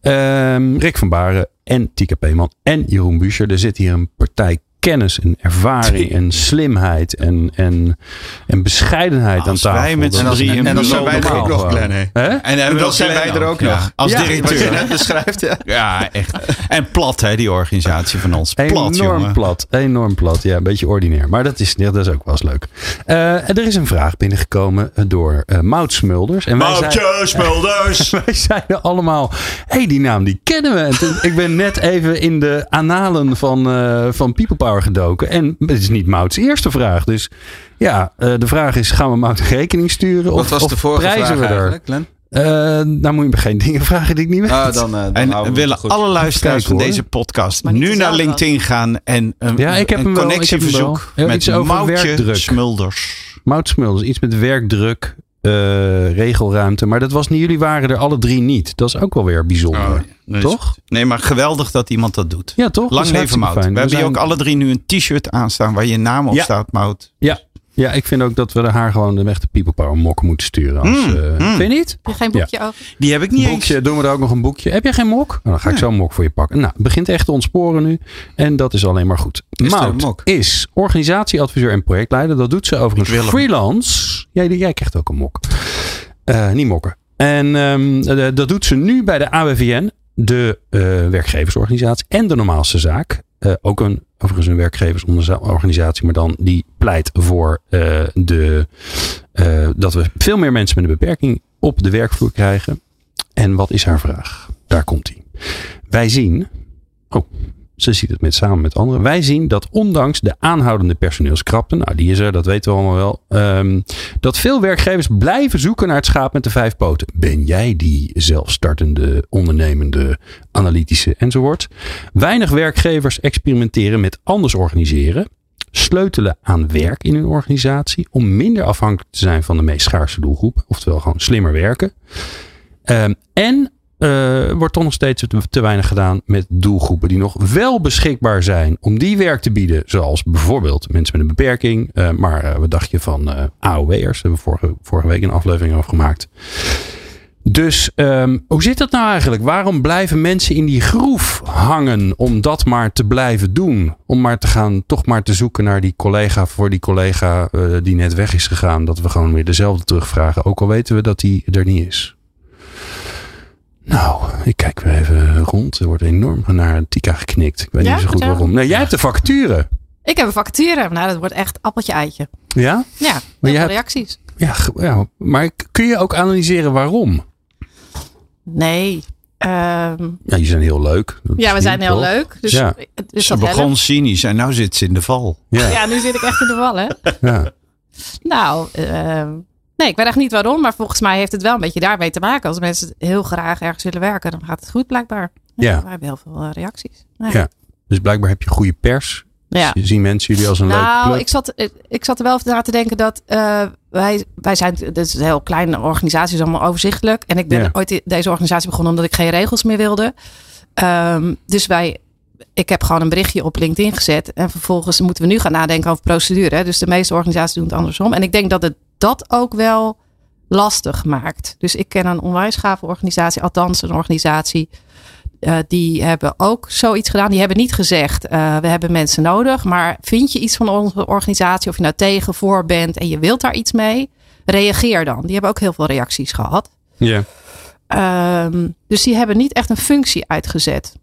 Ehm, Rick van Baren en Tika Peeman en Jeroen Buescher. Er zit hier een partij kennis en ervaring (laughs) en slimheid en, en, en bescheidenheid aan tafel. wij met z'n drieën en dan zijn wij er normaal ook nog. Glenn. En, dan zijn wij er ook nog. Als Ja, Wat je directeur. net beschrijft, ja. Ja, echt. En plat, hè, die organisatie van ons. Plat, enorm jongen. plat. Enorm plat. Ja, een beetje ordinair. Maar dat is, dat is ook wel eens leuk. Eh, er is een vraag binnengekomen door eh Maud Smulders. En wij zeiden, Moutje Smulders. (laughs) wij zeiden allemaal, hé, hey, die naam die kennen we. Ik ben net even in de analen van, eh, van People Power gedoken. En het is niet Mouts eerste vraag. Dus ja, eh, de vraag is, gaan we Mout rekening sturen? Wat Of, was of de vorige prijzen vraag we er? eigenlijk, Glenn? Eh, nou moet je me geen (laughs) dingen vragen die ik niet weet. Ah, dan, eh, dan En houden we willen het goed. alle luisteraars Kijk, van deze podcast nu naar LinkedIn gaan en een, Ja, ik heb een connectieverzoek met Moutje. Smulders. Mout Smulders, iets met werkdruk, eh, regelruimte. Maar dat was niet, jullie waren er alle drie niet. Dat is ook wel weer bijzonder. Oh, nee, Toch? Nee, maar geweldig dat iemand dat doet. Ja, toch? Lang leven Mout. We hebben hier ook alle drie nu een t-shirt aanstaan waar je naam op Ja. staat, Mout. Ja, ik vind ook dat we haar gewoon de echte People Power mok moeten sturen. Als, Mm, eh, mm. Vind je niet? Heb je geen boekje over? Die heb ik niet boekje, doen we er ook nog een boekje. Heb jij geen mok? Nou, dan ga ik zo een mok voor je pakken. Nou, het begint echt te ontsporen nu. En dat is alleen maar goed. Is een Mout mok? is organisatieadviseur en projectleider. Dat doet ze overigens freelance. Jij, jij krijgt ook een mok. Eh, niet mokken. En ehm, eh, dat doet ze nu bij de AWVN. De eh, werkgeversorganisatie en de normaalste zaak. Eh, ook een, overigens een werkgeversorganisatie, maar dan die pleit voor eh, de, eh, dat we veel meer mensen met een beperking op de werkvloer krijgen. En wat is haar vraag? Daar komt hij. Wij zien, oh, ze ziet het met, samen met anderen. Wij zien dat ondanks de aanhoudende personeelskrapte, nou die is er, dat weten we allemaal wel, ehm, dat veel werkgevers blijven zoeken naar het schaap met de vijf poten. Ben jij die zelfstartende, ondernemende, analytische enzovoort? Weinig werkgevers experimenteren met anders organiseren, sleutelen aan werk in hun organisatie om minder afhankelijk te zijn van de meest schaarse doelgroep, oftewel gewoon slimmer werken. Ehm, en eh, wordt toch nog steeds te, weinig gedaan met doelgroepen die nog wel beschikbaar zijn om die werk te bieden. Zoals bijvoorbeeld mensen met een beperking. Eh, maar eh, wat dacht je van AOW'ers? Hebben we vorige, vorige week een aflevering over gemaakt. Dus ehm, hoe zit dat nou eigenlijk? Waarom blijven mensen in die groef hangen om dat maar te blijven doen? Om maar te gaan, toch maar te zoeken naar die collega voor die collega die net weg is gegaan. Dat we gewoon weer dezelfde terugvragen. Ook al weten we dat die er niet is. Nou, ik kijk weer even rond. Er wordt enorm naar Tika geknikt. Ik weet Ja, niet zo goed waarom. Nee, jij hebt de vacature. Ik heb een vacature. Nou, dat wordt echt appeltje-eitje. Ja? Ja, Maar je hebt- reacties. Ja, ja, maar kun je ook analyseren waarom? Nee. ehm, Ja, die zijn heel leuk. Dat ja, we zijn heel toch? leuk. Dus, Ja. dus Ze dat begon helpt. cynisch en nu zit ze in de val. Ja, Ja, nu zit ik echt in de wal, hè? ja. Nou, ehm, nee, ik weet echt niet waarom. Maar volgens mij heeft het wel een beetje daarmee te maken. Als mensen heel graag ergens willen werken, dan gaat het goed blijkbaar. Ja. We hebben heel veel eh, reacties. Ja. Ja. Dus blijkbaar heb je goede pers. Ja. Zien mensen jullie als een leuke Nou, club? ik zat, ik, ik zat er wel over na te denken dat eh, wij, wij zijn, dit is een heel kleine organisatie, is allemaal overzichtelijk. En ik ben Ja. ooit deze organisatie begonnen omdat ik geen regels meer wilde. Ehm, dus wij, ik heb gewoon een berichtje op LinkedIn gezet. En vervolgens moeten we nu gaan nadenken over procedure. Dus de meeste organisaties doen het andersom. En ik denk dat het dat ook wel lastig maakt. Dus ik ken een onwijs gave organisatie, althans een organisatie eh, die hebben ook zoiets gedaan. Die hebben niet gezegd, uh, we hebben mensen nodig. Maar vind je iets van onze organisatie, of je nou tegen, voor bent en je wilt daar iets mee, reageer dan. Die hebben ook heel veel reacties gehad. Ja. Ehm, dus die hebben niet echt een functie uitgezet.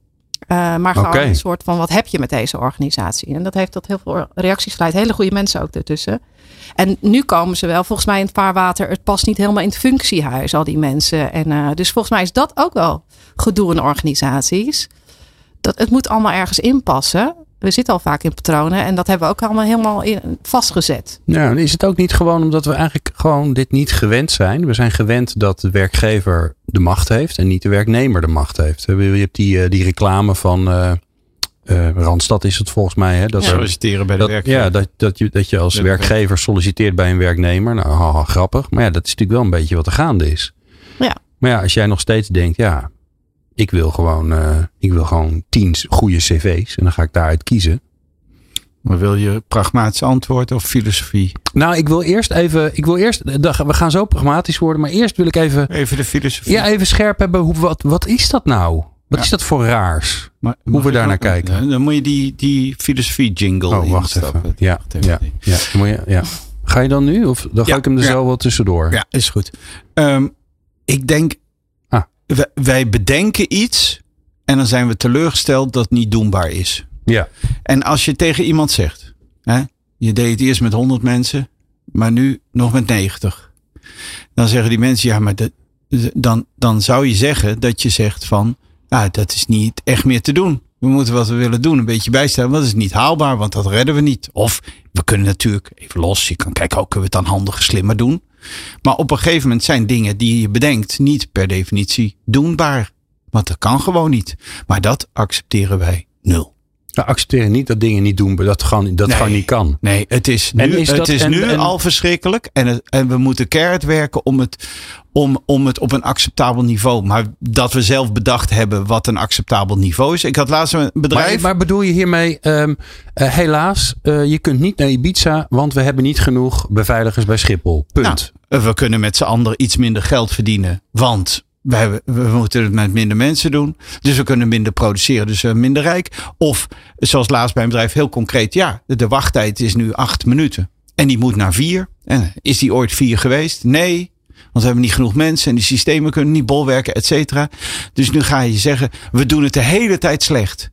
Uh, maar gewoon een soort van wat heb je met deze organisatie? En dat heeft tot heel veel reacties geleid. Hele goede mensen ook ertussen. En nu komen ze wel volgens mij in het vaarwater. Het past niet helemaal in het functiehuis, al die mensen. En, uh, dus volgens mij is dat ook wel gedoe in organisaties. Dat, het moet allemaal ergens inpassen. We zitten al vaak in patronen en dat hebben we ook allemaal helemaal in, vastgezet. Ja, is het ook niet gewoon omdat we eigenlijk gewoon dit niet gewend zijn? We zijn gewend dat de werkgever de macht heeft en niet de werknemer de macht heeft. Je hebt die, die reclame van uh, uh, Randstad is het volgens mij. Hè? Dat ja. Solliciteren bij de dat, werkgever. Ja, dat, dat, je, dat je als De werkgever solliciteert bij een werknemer. Nou, haha, grappig. Maar ja, dat is natuurlijk wel een beetje wat er gaande is. Ja. Maar ja, als jij nog steeds denkt, ja, ik wil gewoon, uh, ik wil gewoon tien goede cv's en dan ga ik daaruit kiezen. Maar wil je pragmatisch antwoord of filosofie? Nou, ik wil eerst even, ik wil eerst, we gaan zo pragmatisch worden, maar eerst wil ik even. Even de filosofie. Ja, even scherp hebben. Hoe, wat, wat is dat nou? Wat ja. is dat voor raars? Maar, hoe we daar naar kijken. Dan moet je die, die filosofie jingle Oh, wacht even. Ja, wacht even. ja, ja. Moet je, ja. Ga je dan nu? Of dan ga ik hem er zo wel tussendoor? Ja, is goed. Um, ik denk. Wij, bedenken iets en dan zijn we teleurgesteld dat het niet doenbaar is. Ja. En als je tegen iemand zegt, hè, je deed het eerst met 100 mensen, maar nu nog met 90. Dan zeggen die mensen, ja, maar dan, dan zou je zeggen dat je zegt van, nou, dat is niet echt meer te doen. We moeten wat we willen doen een beetje bijstellen, want dat is niet haalbaar, want dat redden we niet. Of we kunnen natuurlijk, even los, je kan kijken, ook kunnen we het dan handiger, slimmer doen. Maar op een gegeven moment zijn dingen die je bedenkt niet per definitie doenbaar. Want dat kan gewoon niet. Maar dat accepteren wij nul. We accepteren niet dat dingen niet doen, dat gewoon, dat Nee. gewoon niet kan. Nee, het is nu, het is en- nu en- al verschrikkelijk. En, het, en we moeten keihard werken om het, om, om het op een acceptabel niveau. Maar dat we zelf bedacht hebben wat een acceptabel niveau is. Ik had laatst een bedrijf. Maar, maar bedoel je hiermee, ehm, eh, helaas, eh, je kunt niet naar Ibiza, want we hebben niet genoeg beveiligers bij Schiphol. Punt. Nou, we kunnen met z'n anderen iets minder geld verdienen. Want we, hebben, we moeten het met minder mensen doen. Dus we kunnen minder produceren, dus we zijn minder rijk. Of zoals laatst bij een bedrijf heel concreet. Ja, de, de wachttijd is nu acht minuten. En die moet naar vier. En is die ooit vier geweest? Nee. Want we hebben niet genoeg mensen en die systemen kunnen niet bolwerken, et cetera. Dus nu ga je zeggen, we doen het de hele tijd slecht.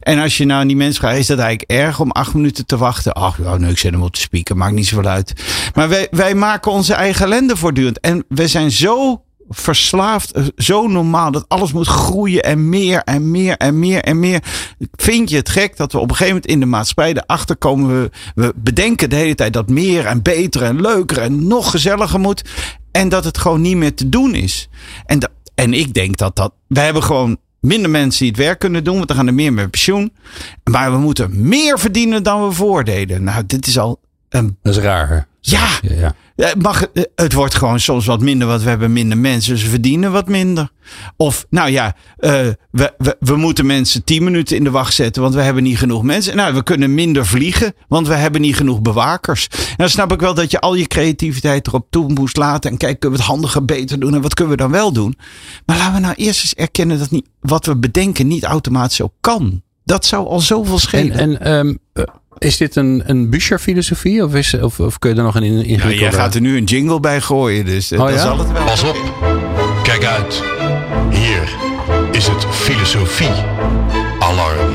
En als je nou die mensen vraagt, is dat eigenlijk erg om acht minuten te wachten? Ach, nou, nee, ik zet hem op de speaker, maakt niet zoveel uit. Maar wij, wij maken onze eigen ellende voortdurend. En we zijn zo verslaafd, eh, zo normaal, dat alles moet groeien en meer en meer en meer en meer. Vind je het gek dat we op een gegeven moment in de maatschappij erachter komen? We, we bedenken de hele tijd dat meer en beter en leuker en nog gezelliger moet. En dat het gewoon niet meer te doen is. En, dat, en ik denk dat dat, we hebben gewoon minder mensen die het werk kunnen doen, want dan gaan er meer met pensioen. Maar we moeten meer verdienen dan we voordeden. Nou, dit is al een. Dat is raar. Ja, Ja, ja. Het mag, het wordt gewoon soms wat minder, want we hebben minder mensen, dus we verdienen wat minder. Of, nou ja, uh, we, we, we moeten mensen tien minuten in de wacht zetten, want we hebben niet genoeg mensen. Nou, we kunnen minder vliegen, want we hebben niet genoeg bewakers. En dan snap ik wel dat je al je creativiteit erop toe moest laten en kijken, kunnen we het handiger, beter doen en wat kunnen we dan wel doen. Maar laten we nou eerst eens erkennen dat niet, wat we bedenken niet automatisch ook kan. Dat zou al zoveel En, schelen. en um, is dit een, een Bücher-filosofie of, is, of, of kun je er nog een ingewikkelde... Ja, jij gaat er nu een jingle bij gooien, dus oh, oh, dat ja? zal het wel. Pas op, kijk uit. Hier is het filosofie-alarm.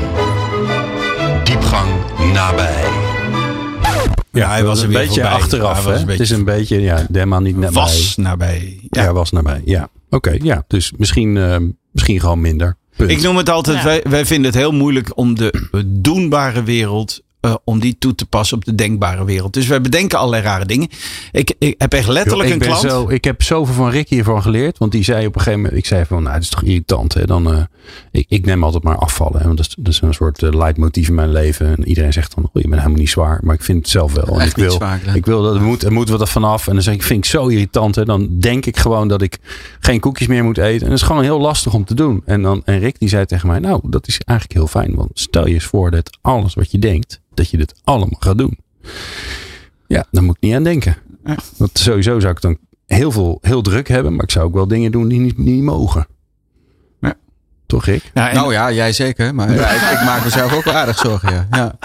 Diepgang nabij. Ja, hij was een beetje voorbij. achteraf. Hè? een beetje Het is een beetje, ja, helemaal niet nabij. Was nabij. Ja, ja was nabij. Ja, oké. Okay, ja, dus misschien, uh, misschien gewoon minder. Punt. Ik noem het altijd, ja. wij, wij vinden het heel moeilijk om de doenbare wereld uh, om die toe te passen op de denkbare wereld. Dus wij bedenken allerlei rare dingen. Ik, ik heb echt letterlijk Yo, ik een klant. Zo, ik heb zoveel van Rick hiervan geleerd. Want die zei op een gegeven moment, ik zei van, nou, dat is toch irritant. Hè? Dan, uh, ik, ik neem altijd maar afvallen. Hè? Want dat is, dat is een soort uh, leidmotief in mijn leven. En iedereen zegt dan, oh, je bent helemaal niet zwaar. Maar ik vind het zelf wel. En Echt ik wil, zwaar, ik wil dat, er moet, er moet wat er vanaf. En dan zeg ik, vind ik zo irritant. Hè? Dan denk ik gewoon dat ik geen koekjes meer moet eten. En dat is gewoon heel lastig om te doen. En, dan, en Rick die zei tegen mij, nou, dat is eigenlijk heel fijn. Want stel je eens voor dat alles wat je denkt, dat je dit allemaal gaat doen. Ja, daar moet ik niet aan denken. Want sowieso zou ik dan heel veel, heel druk hebben. Maar ik zou ook wel dingen doen die niet, niet mogen. Ja. Toch? Ja, en- Nou ja, jij zeker. Maar ja, ik, ik maak mezelf ook wel aardig zorgen. Ja, ja.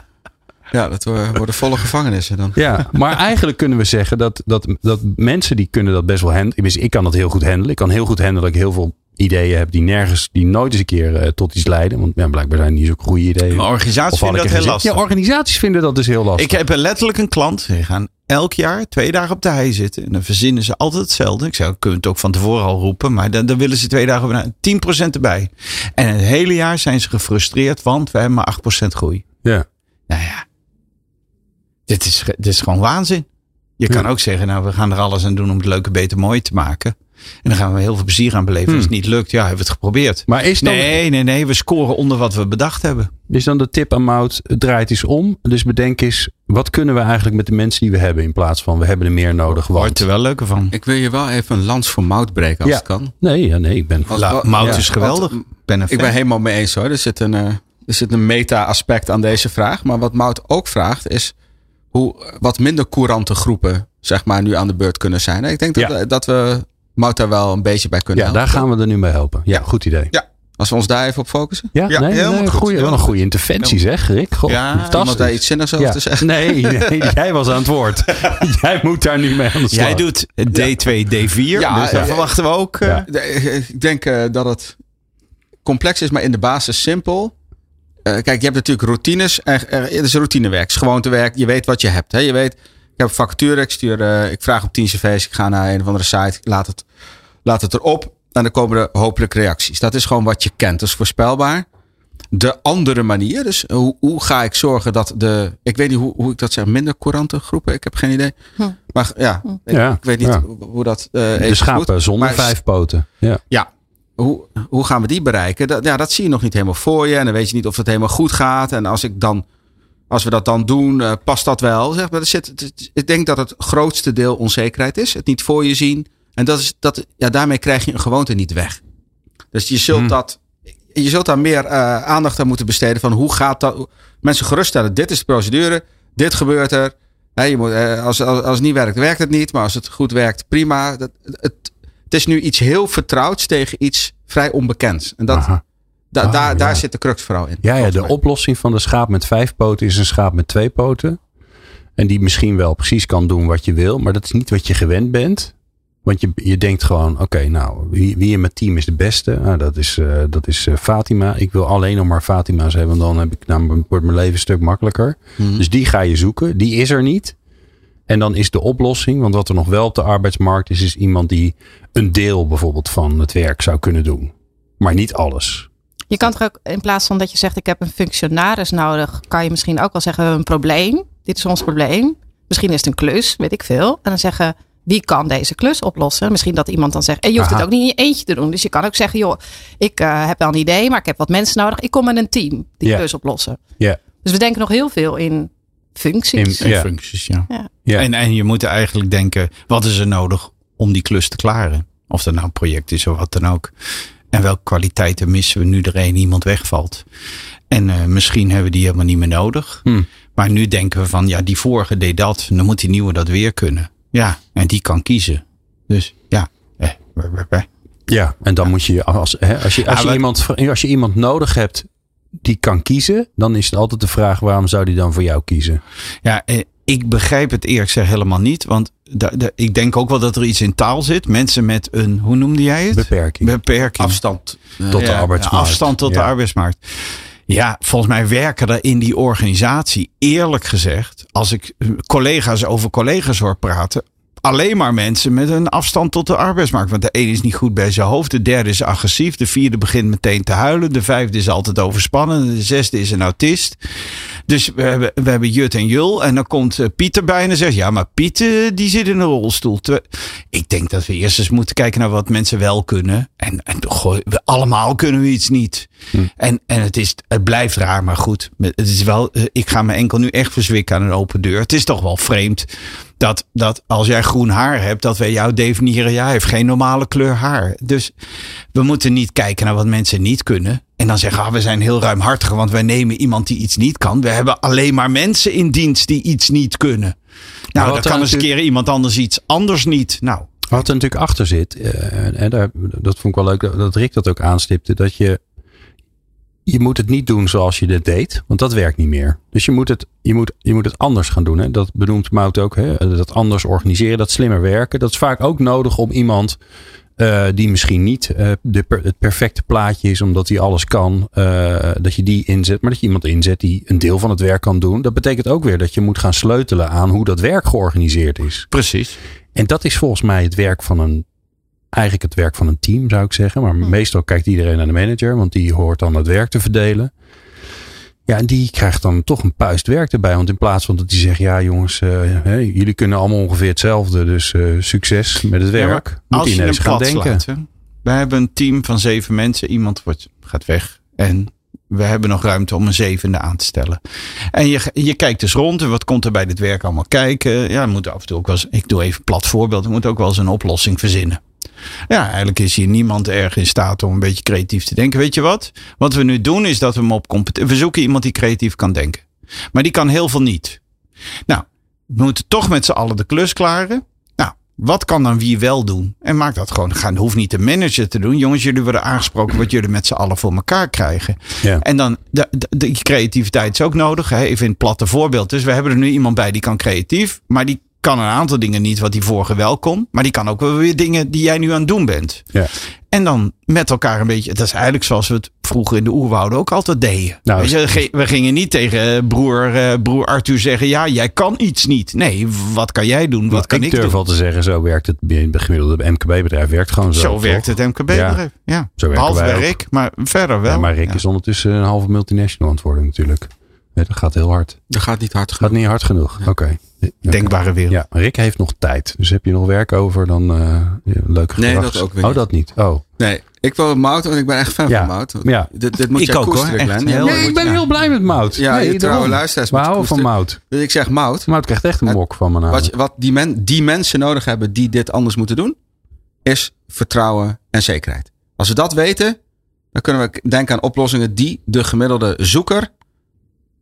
ja dat wo- worden volle gevangenissen dan. Ja, maar eigenlijk kunnen we zeggen dat, dat, dat mensen die kunnen dat best wel handelen. Ik kan dat heel goed handelen. Ik kan heel goed handelen dat ik heel veel ideeën heb die nergens, die nooit eens een keer eh, tot iets leiden. Want ja, blijkbaar zijn die niet zulke goede ideeën. Maar organisaties vinden dat heel lastig. Ja, organisaties vinden dat dus heel lastig. Ik heb letterlijk een klant. Die gaan elk jaar twee dagen op de hei zitten. En dan verzinnen ze altijd hetzelfde. Ik zei, kun je het ook van tevoren al roepen. Maar dan, dan willen ze twee dagen na 10% erbij. En het hele jaar zijn ze gefrustreerd. Want we hebben maar 8% groei. ja. Nou ja. Dit is, dit is gewoon waanzin. Je kan ook zeggen, nou we gaan er alles aan doen om het leuke beter mooi te maken. En dan gaan we heel veel plezier aan beleven. Als het niet lukt, ja, hebben we het geprobeerd. Maar is dan, Nee, nee, nee. We scoren onder wat we bedacht hebben. is dan de tip aan Mout, draait eens om. Dus bedenk eens, wat kunnen we eigenlijk met de mensen die we hebben in plaats van we hebben er meer nodig. Wordt Want, er wel leuker van. Ik wil je wel even een lans voor mout breken als Ja. het kan. nee, ja, nee, ik ben... La, Mout ja, is geweldig. Ik ben een Ik ben helemaal mee eens hoor. Er zit een, eh, er zit een meta-aspect aan deze vraag. Maar wat Mout ook vraagt is hoe wat minder courante groepen zeg maar, nu aan de beurt kunnen zijn. Ik denk dat, Ja. dat we Mout daar wel een beetje bij kunnen Ja, daar gaan we er nu mee helpen. Ja, goed idee. Ja, als we ons daar even op focussen. Ja, Ja, nee, helemaal nee, goed. goeie, wel een goede interventie zeg, Rick. Goh, Ja, fantastisch. daar iets zinnigs over Ja. te zeggen? Nee, nee, (laughs) jij was aan het woord. (laughs) jij moet daar nu mee aan de slag. Jij doet D2, D4. Ja, dus daar verwachten we ook. eh, Ja. De- Ik denk eh, dat het complex is, maar in de basis simpel. Eh, kijk, je hebt natuurlijk routines. Er, er, het is routinewerk, het is gewoontewerk. Je weet wat je hebt. Hè? Je weet, heb een vacature, ik, stuur, eh, ik vraag op 10 cv's, ik ga naar een of andere site, ik laat het, laat het erop. En dan komen er hopelijk reacties. Dat is gewoon wat je kent, dat is voorspelbaar. De andere manier, dus hoe, hoe ga ik zorgen dat de, ik weet niet hoe, hoe ik dat zeg, minder courante groepen, ik heb geen idee. Hm. Maar ja, Ja, ik weet niet ja. hoe dat eh de schapen moet. zonder Maar vijf poten. Ja. ja, hoe, hoe gaan we die bereiken? Dat, ja, dat zie je nog niet helemaal voor je. En dan weet je niet of het helemaal goed gaat. En als, ik dan, als we dat dan doen, eh, past dat wel? Zeg maar, er zit, het- ik denk dat het grootste deel onzekerheid is. Het niet voor je zien. En dat is, dat, ja, daarmee krijg je een gewoonte niet weg. Dus je zult, Hmm. dat, je zult daar meer eh, aandacht aan moeten besteden. Van hoe gaat dat? Mensen geruststellen. Dit is de procedure. Dit gebeurt er. Hè, je moet, eh, als, als, als het niet werkt, werkt het niet. Maar als het goed werkt, prima. Dat, het, het is nu iets heel vertrouwds tegen iets vrij onbekends. En dat, Aha. Da- Ah, daar, ja. daar zit de crux vooral in. Ja, ja, de mij. oplossing van de schaap met vijf poten is een schaap met twee poten. En die misschien wel precies kan doen wat je wil, maar dat is niet wat je gewend bent. Want je, je denkt gewoon, oké, nou, wie, wie in mijn team is de beste? Nou, dat is, eh, dat is eh, Fatima. Ik wil alleen nog maar Fatima's hebben, dan heb ik, nou, wordt mijn leven een stuk makkelijker. Mhm. Dus die ga je zoeken. Die is er niet. En dan is de oplossing, want wat er nog wel op de arbeidsmarkt is, is iemand die een deel bijvoorbeeld van het werk zou kunnen doen. Maar niet alles. Je kan toch ook, in plaats van dat je zegt ik heb een functionaris nodig, kan je misschien ook wel zeggen we hebben een probleem. Dit is ons probleem. Misschien is het een klus, weet ik veel. En dan zeggen wie kan deze klus oplossen? Misschien dat iemand dan zegt en je hoeft Aha. het ook niet in je eentje te doen. Dus je kan ook zeggen joh, ik eh, heb wel een idee, maar ik heb wat mensen nodig. Ik kom met een team die klus oplossen. Ja. Dus we denken nog heel veel in functies. In- Ja. functies, ja. Ja. Ja. En, en je moet eigenlijk denken, wat is er nodig om die klus te klaren? Of dat nou een project is of wat dan ook. En welke kwaliteiten missen we nu er een iemand wegvalt? En eh, misschien hebben we die helemaal niet meer nodig. Hmm. Maar nu denken we van, ja, die vorige deed dat. Dan moet die nieuwe dat weer kunnen. Ja, en die kan kiezen. Dus ja. Eh, eh. Ja, en dan moet je als, hè, als, je, als, je iemand, als je iemand nodig hebt die kan kiezen, dan is het altijd de vraag waarom zou die dan voor jou kiezen? Ja, ik begrijp het eerlijk gezegd helemaal niet. Want da- da- ik denk ook wel dat er iets in taal zit. Mensen met een, hoe noemde jij het? Beperking. Beperking. Afstand. eh, Tot de Ja, arbeidsmarkt. Afstand tot de arbeidsmarkt. Ja, volgens mij werken er in die organisatie, eerlijk gezegd, als ik eh, collega's over collega's hoor praten, alleen maar mensen met een afstand tot de arbeidsmarkt. Want de ene is niet goed bij zijn hoofd, de derde is agressief, de vierde begint meteen te huilen, de vijfde is altijd overspannen, de zesde is een autist. Dus we hebben, we hebben Jut en Jul en dan komt eh, Pieter bij en dan zegt, ja, maar Piet eh, die zit in een rolstoel. Ik denk dat we eerst eens moeten kijken naar wat mensen wel kunnen. En, en goh, we allemaal kunnen we iets niet. En, en het, is, het blijft raar, maar goed. Het is wel, eh, ik ga me enkel nu echt verzwikken aan een open deur. Het is toch wel vreemd dat, dat als jij groen haar hebt, dat wij jou definiëren. Ja, hij heeft geen normale kleur haar. Dus we moeten niet kijken naar wat mensen niet kunnen. En dan zeggen, ah, we zijn heel ruimhartig, want wij nemen iemand die iets niet kan. We hebben alleen maar mensen in dienst die iets niet kunnen. Nou, dan kan eens een keer iemand anders iets anders niet. Nou, Wat er natuurlijk achter zit, eh, en daar, dat vond ik wel leuk dat- dat Rick dat ook aanstipte, dat je je moet het niet doen zoals je dit deed, want dat werkt niet meer. Dus je moet het, je moet, je moet het anders gaan doen. Hè? Dat benoemt Mout ook. Hè? Dat anders organiseren, dat slimmer werken. Dat is vaak ook nodig om iemand eh, die misschien niet eh, de per- het perfecte plaatje is, omdat hij alles kan, eh, dat je die inzet. Maar dat je iemand inzet die een deel van het werk kan doen. Dat betekent ook weer dat je moet gaan sleutelen aan hoe dat werk georganiseerd is. Precies. En dat is volgens mij het werk van een. Eigenlijk het werk van een team, zou ik zeggen. Maar meestal kijkt iedereen naar de manager, want die hoort dan het werk te verdelen. Ja, en die krijgt dan toch een puist werk erbij. Want in plaats van dat die zegt: Ja, jongens, eh, hè, jullie kunnen allemaal ongeveer hetzelfde. Dus eh, succes met het Ja, werk. Moet Als je je ineens gaan denken. slaat. Wij hebben een team van zeven mensen. Iemand wordt, gaat weg. En we hebben nog ruimte om een zevende aan te stellen. En je, je kijkt dus rond. En wat komt er bij dit werk allemaal kijken? Ja, we moeten af en toe ook wel eens. Ik doe even plat voorbeeld. We moeten ook wel eens een oplossing verzinnen. Ja, eigenlijk is hier niemand erg in staat om een beetje creatief te denken. Weet je wat? Wat we nu doen is dat we hem op. We zoeken iemand die creatief kan denken. Maar die kan heel veel niet. Nou, we moeten toch met z'n allen de klus klaren. Nou, wat kan dan wie wel doen? En maak dat gewoon. Gaan, hoeft niet de manager te doen. Jongens, jullie worden aangesproken wat jullie met z'n allen voor elkaar krijgen. Ja. En dan, de, de, de creativiteit is ook nodig. Hè? Even in het platte voorbeeld. Dus we hebben er nu iemand bij die kan creatief. Maar die kan een aantal dingen niet wat die vorige wel kon. Maar die kan ook wel weer dingen die jij nu aan het doen bent. Ja. En dan met elkaar een beetje. Dat is eigenlijk zoals we het vroeger in de oerwouden ook altijd deden. Nou, Weet je, we gingen niet tegen broer, eh, broer Arthur zeggen: Ja, jij kan iets niet. Nee, wat kan jij doen? Wat kan ik ik, durf al te zeggen, zo werkt het bij het gemiddelde MKB-bedrijf. Werkt gewoon zo. Zo toch? werkt het MKB-bedrijf. Ja. Zo Behalve wij bij. Rick, maar verder wel. Ja, maar Rick Ja. is ondertussen een halve multinational aan het worden natuurlijk. Ja, dat gaat heel hard. Dat gaat niet hard Gaat genoeg. niet hard genoeg. Oké. Denkbare wereld. Ja, Rick heeft nog tijd. Dus heb je nog werk over, dan eh ja, leuk Nee, dat ook weer Oh, dat niet. Oh. Nee, ik wil Mout, want ik ben echt fan Ja. van Mout. Ja. Dit, dit moet Ik ook, hoor. Echt heel. Nee, ik ben heel blij met Mout. Ja, nee, je trouwe luisteraars We houden van. Mout. Dus ik zeg Mout. Mout krijgt echt een mok van me Wat, wat die, men, die mensen nodig hebben die dit anders moeten doen, is vertrouwen en zekerheid. Als we dat weten, dan kunnen we denken aan oplossingen die de gemiddelde zoeker,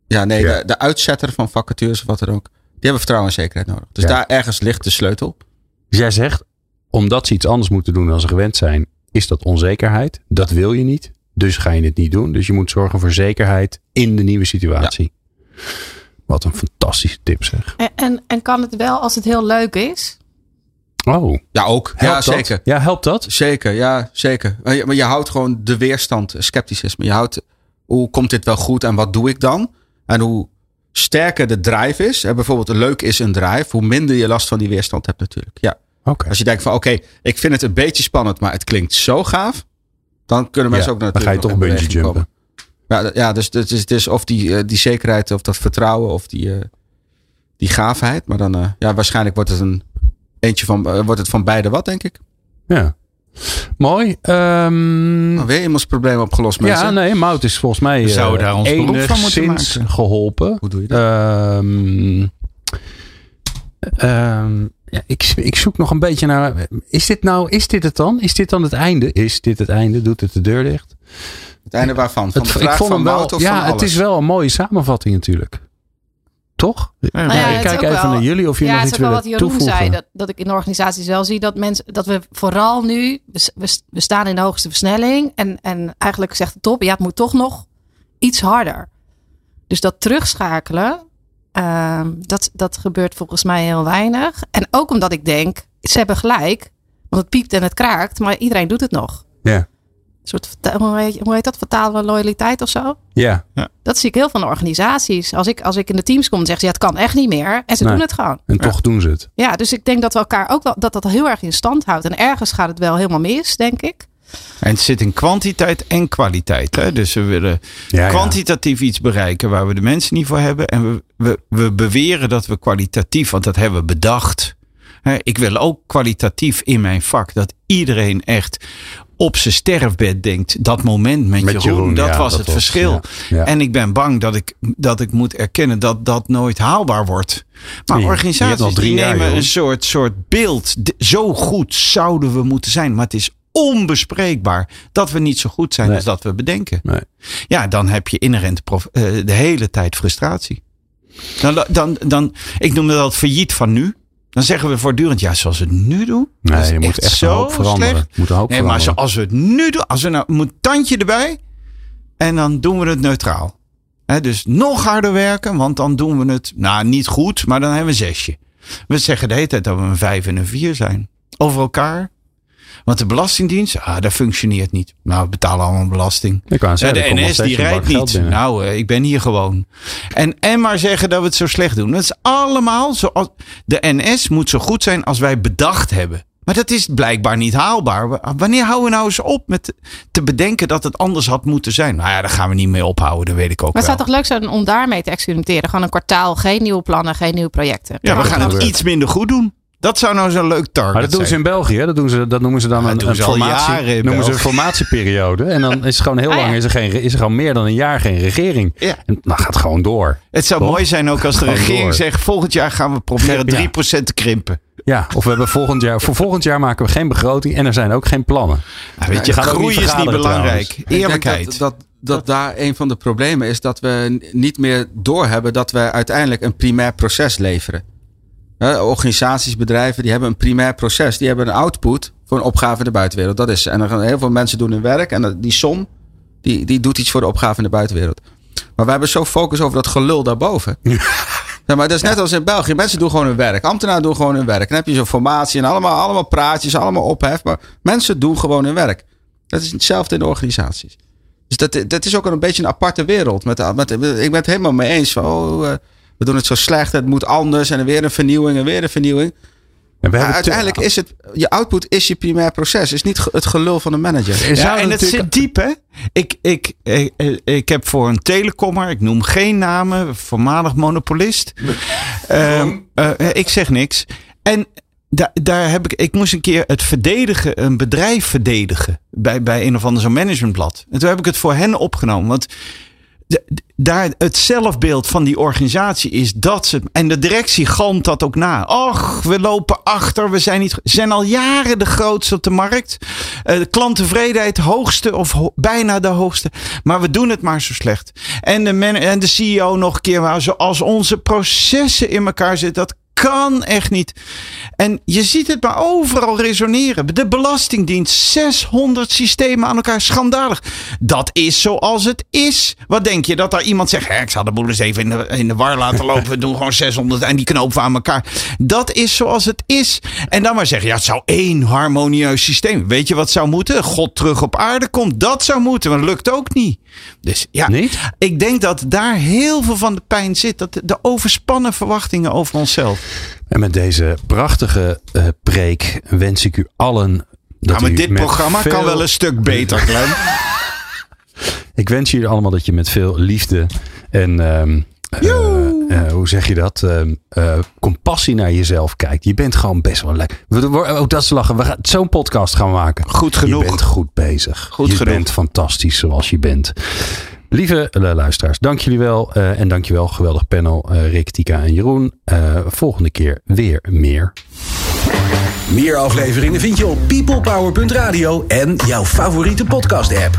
ja nee, Ja. De, de uitzetter van vacatures of wat dan ook, die hebben vertrouwen en zekerheid nodig. Dus Ja. daar ergens ligt de sleutel. Dus jij zegt, omdat ze iets anders moeten doen dan ze gewend zijn, is dat onzekerheid. Dat wil je niet. Dus ga je het niet doen. Dus je moet zorgen voor zekerheid in de nieuwe situatie. Wat een fantastische tip zeg. En, en, en kan het wel als het heel leuk is? Oh, Ja, ook. helpt ja, dat? zeker. Ja, helpt dat? Zeker, ja, zeker. Maar je, maar je houdt gewoon de weerstand, scepticisme. Je houdt, hoe komt dit wel goed en wat doe ik dan? En hoe sterker de drive is, hè, bijvoorbeeld leuk is een drive, hoe minder je last van die weerstand hebt natuurlijk. Ja. Als je denkt van oké, ik vind het een beetje spannend, maar het klinkt zo gaaf. Dan kunnen mensen Ja, ook naar dan ga je toch bungee jumpen. Ja, ja, dus het is, het is of die, eh, die zekerheid of dat vertrouwen of die, eh, die gaafheid. Maar dan, eh, ja, waarschijnlijk wordt het een eentje van, wordt het van beide wat, denk ik. Ja. Mooi. Ehm, Nou, weer iemands probleem opgelost, mensen. ja, nee, Mout is volgens mij zouden eh, daar ons van enigszins maken. geholpen. Hoe doe je dat? Ehm, ehm, ja, ik, ik zoek nog een beetje naar. Is dit nou, is dit het dan? Is dit dan het einde? Is dit het einde? Doet het de deur dicht? Het einde waarvan? Van Het- de vraag van hem Wout of ja, van het alles? is wel een mooie samenvatting natuurlijk. Toch? Nou ja, ik het is kijk even wel- naar jullie of jullie ja, nog het iets is ook wel willen wat Jeroen toevoegen. zei. Dat, dat ik in organisaties wel zie dat mensen dat we vooral nu. We, staan in de hoogste versnelling. En, en eigenlijk zegt de top, ja, het moet toch nog iets harder. Dus dat terugschakelen, ehm, dat, dat gebeurt volgens mij heel weinig. En ook omdat ik denk, ze hebben gelijk. Want het piept en het kraakt, maar iedereen doet het nog. Ja. Een soort, hoe heet, hoe heet dat? Vertalen loyaliteit of zo? Ja, Dat zie ik heel veel in organisaties. Als ik, als ik in de teams kom, zeggen ze ja, het kan echt niet meer. En ze Nee. doen het gewoon. en toch doen ze het. Ja, dus ik denk dat we elkaar ook wel dat dat heel erg in stand houdt. En ergens gaat het wel helemaal mis, denk ik. En het zit in kwantiteit en kwaliteit. Hè? Dus we willen Ja, ja. kwantitatief iets bereiken waar we de mensen niet voor hebben. En we, we, we beweren dat we kwalitatief, want dat hebben we bedacht. Hè, ik wil ook kwalitatief in mijn vak dat iedereen echt op zijn sterfbed denkt. Dat moment met, Met Jeroen, Jeroen, dat ja, was dat het was- verschil. ja. En ik ben bang dat ik, dat ik moet erkennen dat dat nooit haalbaar wordt. Maar organisaties die nemen een soort, soort beeld. Zo goed zouden we moeten zijn. Maar het is onbespreekbaar dat we niet zo goed zijn Nee. als dat we bedenken. Nee. Ja, dan heb je inherent eh, de hele tijd frustratie. Dan, dan, dan, ik noem dat failliet van nu. Dan zeggen we voortdurend, ja, zoals we het nu doen. Nee, is je moet echt een zo hoop veranderen. moet een hoop Nee, maar zoals we het nu doen, als we nou moet tandje erbij. En dan doen we het neutraal. Dus nog harder werken, want dan doen we het, nou niet goed, maar dan hebben we een zesje. We zeggen de hele tijd dat we een vijf en een vier zijn. Over elkaar. Want de Belastingdienst, ah, dat functioneert niet. Nou, we betalen allemaal belasting. Ik wou Ja, zeggen, de NS die rijdt niet. Nou, eh, ik ben hier gewoon. En, en maar zeggen dat we het zo slecht doen. Dat is allemaal zoals. De NS moet zo goed zijn als wij bedacht hebben. Maar dat is blijkbaar niet haalbaar. Wanneer houden we nou eens op met te bedenken dat het anders had moeten zijn? Nou ja, daar gaan we niet mee ophouden, dat weet ik ook Maar het wel. zou toch leuk zijn om daarmee te experimenteren? Gewoon een kwartaal, geen nieuwe plannen, geen nieuwe projecten. Ja, we gaan het iets minder goed doen. Dat zou nou zo'n leuk target Maar dat doen ze zijn. in België. hè? Dat, doen ze, dat noemen ze dan Ja, een, formatie. noemen ze een formatieperiode. En dan is het gewoon heel Ah, ja. lang is er, geen, is er gewoon meer dan een jaar geen regering. Ja. En dan gaat het gewoon door. Het zou Toch? mooi zijn ook als de regering door. zegt... volgend jaar gaan we proberen Ja. 3% te krimpen. Ja, of we hebben volgend jaar, voor volgend jaar maken we geen begroting en er zijn ook geen plannen. Ja, weet je, groei niet is niet belangrijk. trouwens. Ik denk Eerlijkheid. Dat, dat, dat daar een van de problemen is dat we niet meer doorhebben dat we uiteindelijk een primair proces leveren. Hè, organisaties, bedrijven, die hebben een primair proces. Die hebben een output voor een opgave in de buitenwereld. Dat is, en dan gaan heel veel mensen doen hun werk. En die som, die, die doet iets voor de opgave in de buitenwereld. Maar we hebben zo focus over dat gelul daarboven. Ja, maar dat is net als in België. Mensen doen gewoon hun werk. Ambtenaren doen gewoon hun werk. Dan heb je zo'n formatie en allemaal, allemaal praatjes, allemaal ophef. Maar mensen doen gewoon hun werk. Dat is hetzelfde in de organisaties. Dus dat, dat is ook een beetje een aparte wereld. Met, met, ik ben het helemaal mee eens. Van, oh, eh, we doen het zo slecht. Het moet anders. En weer een vernieuwing en weer een vernieuwing. En we Maar hebben te- uiteindelijk is het... Je output is je primair proces. is niet het gelul van de manager. er Ja, en het zit diep, hè? Ik, ik, ik, ik, heb voor een telecommer, ik noem geen namen, voormalig monopolist. (laughs) Ehm, eh, ik zeg niks. En da, daar heb ik, ik moest een keer het verdedigen, een bedrijf verdedigen. Bij, bij een of ander zo'n managementblad. En toen heb ik het voor hen opgenomen. Want daar het zelfbeeld van die organisatie is dat ze. En de directie galmt dat ook na. Och, we lopen achter. We zijn, niet, zijn al jaren de grootste op de markt. Eh, de klanttevredenheid hoogste of bijna de hoogste. Maar we doen het maar zo slecht. En de, man, en de CEO nog een keer. Maar zoals onze processen in elkaar zitten. Dat kan echt niet. En je ziet het maar overal resoneren. De Belastingdienst, 600 systemen aan elkaar. Schandalig. Dat is zoals het is. Wat denk je? Dat daar iemand zegt. Hè, ik zal de boel eens even in de, in de war laten lopen. We doen gewoon 600 en die knopen we aan elkaar. Dat is zoals het is. En dan maar zeggen. Ja, het zou één harmonieus systeem. Weet je wat zou moeten? God terug op aarde komt. Dat zou moeten. Maar dat lukt ook niet. Dus ja, Niet? ik denk dat daar heel veel van de pijn zit. Dat de overspannen verwachtingen over onszelf. En met deze prachtige eh, preek wens ik u allen. Dat Ja, maar u dit met programma kan veel- wel een stuk beter, Glenn. (laughs) Ik wens jullie allemaal dat je met veel liefde en ehm, eh, eh, hoe zeg je dat? Ehm, eh, compassie naar jezelf kijkt. Je bent gewoon best wel lekker. We- we- Oh, dat is lachen. We gaan zo'n podcast gaan maken. Goed genoeg. Je bent goed bezig. Goed je genoeg. bent fantastisch zoals je bent. Lieve eh, luisteraars, dank jullie wel. eh, en dank je wel, geweldig panel, eh, Rick, Tika en Jeroen. Volgende keer weer meer. Meer afleveringen vind je op peoplepower.radio en jouw favoriete podcast app.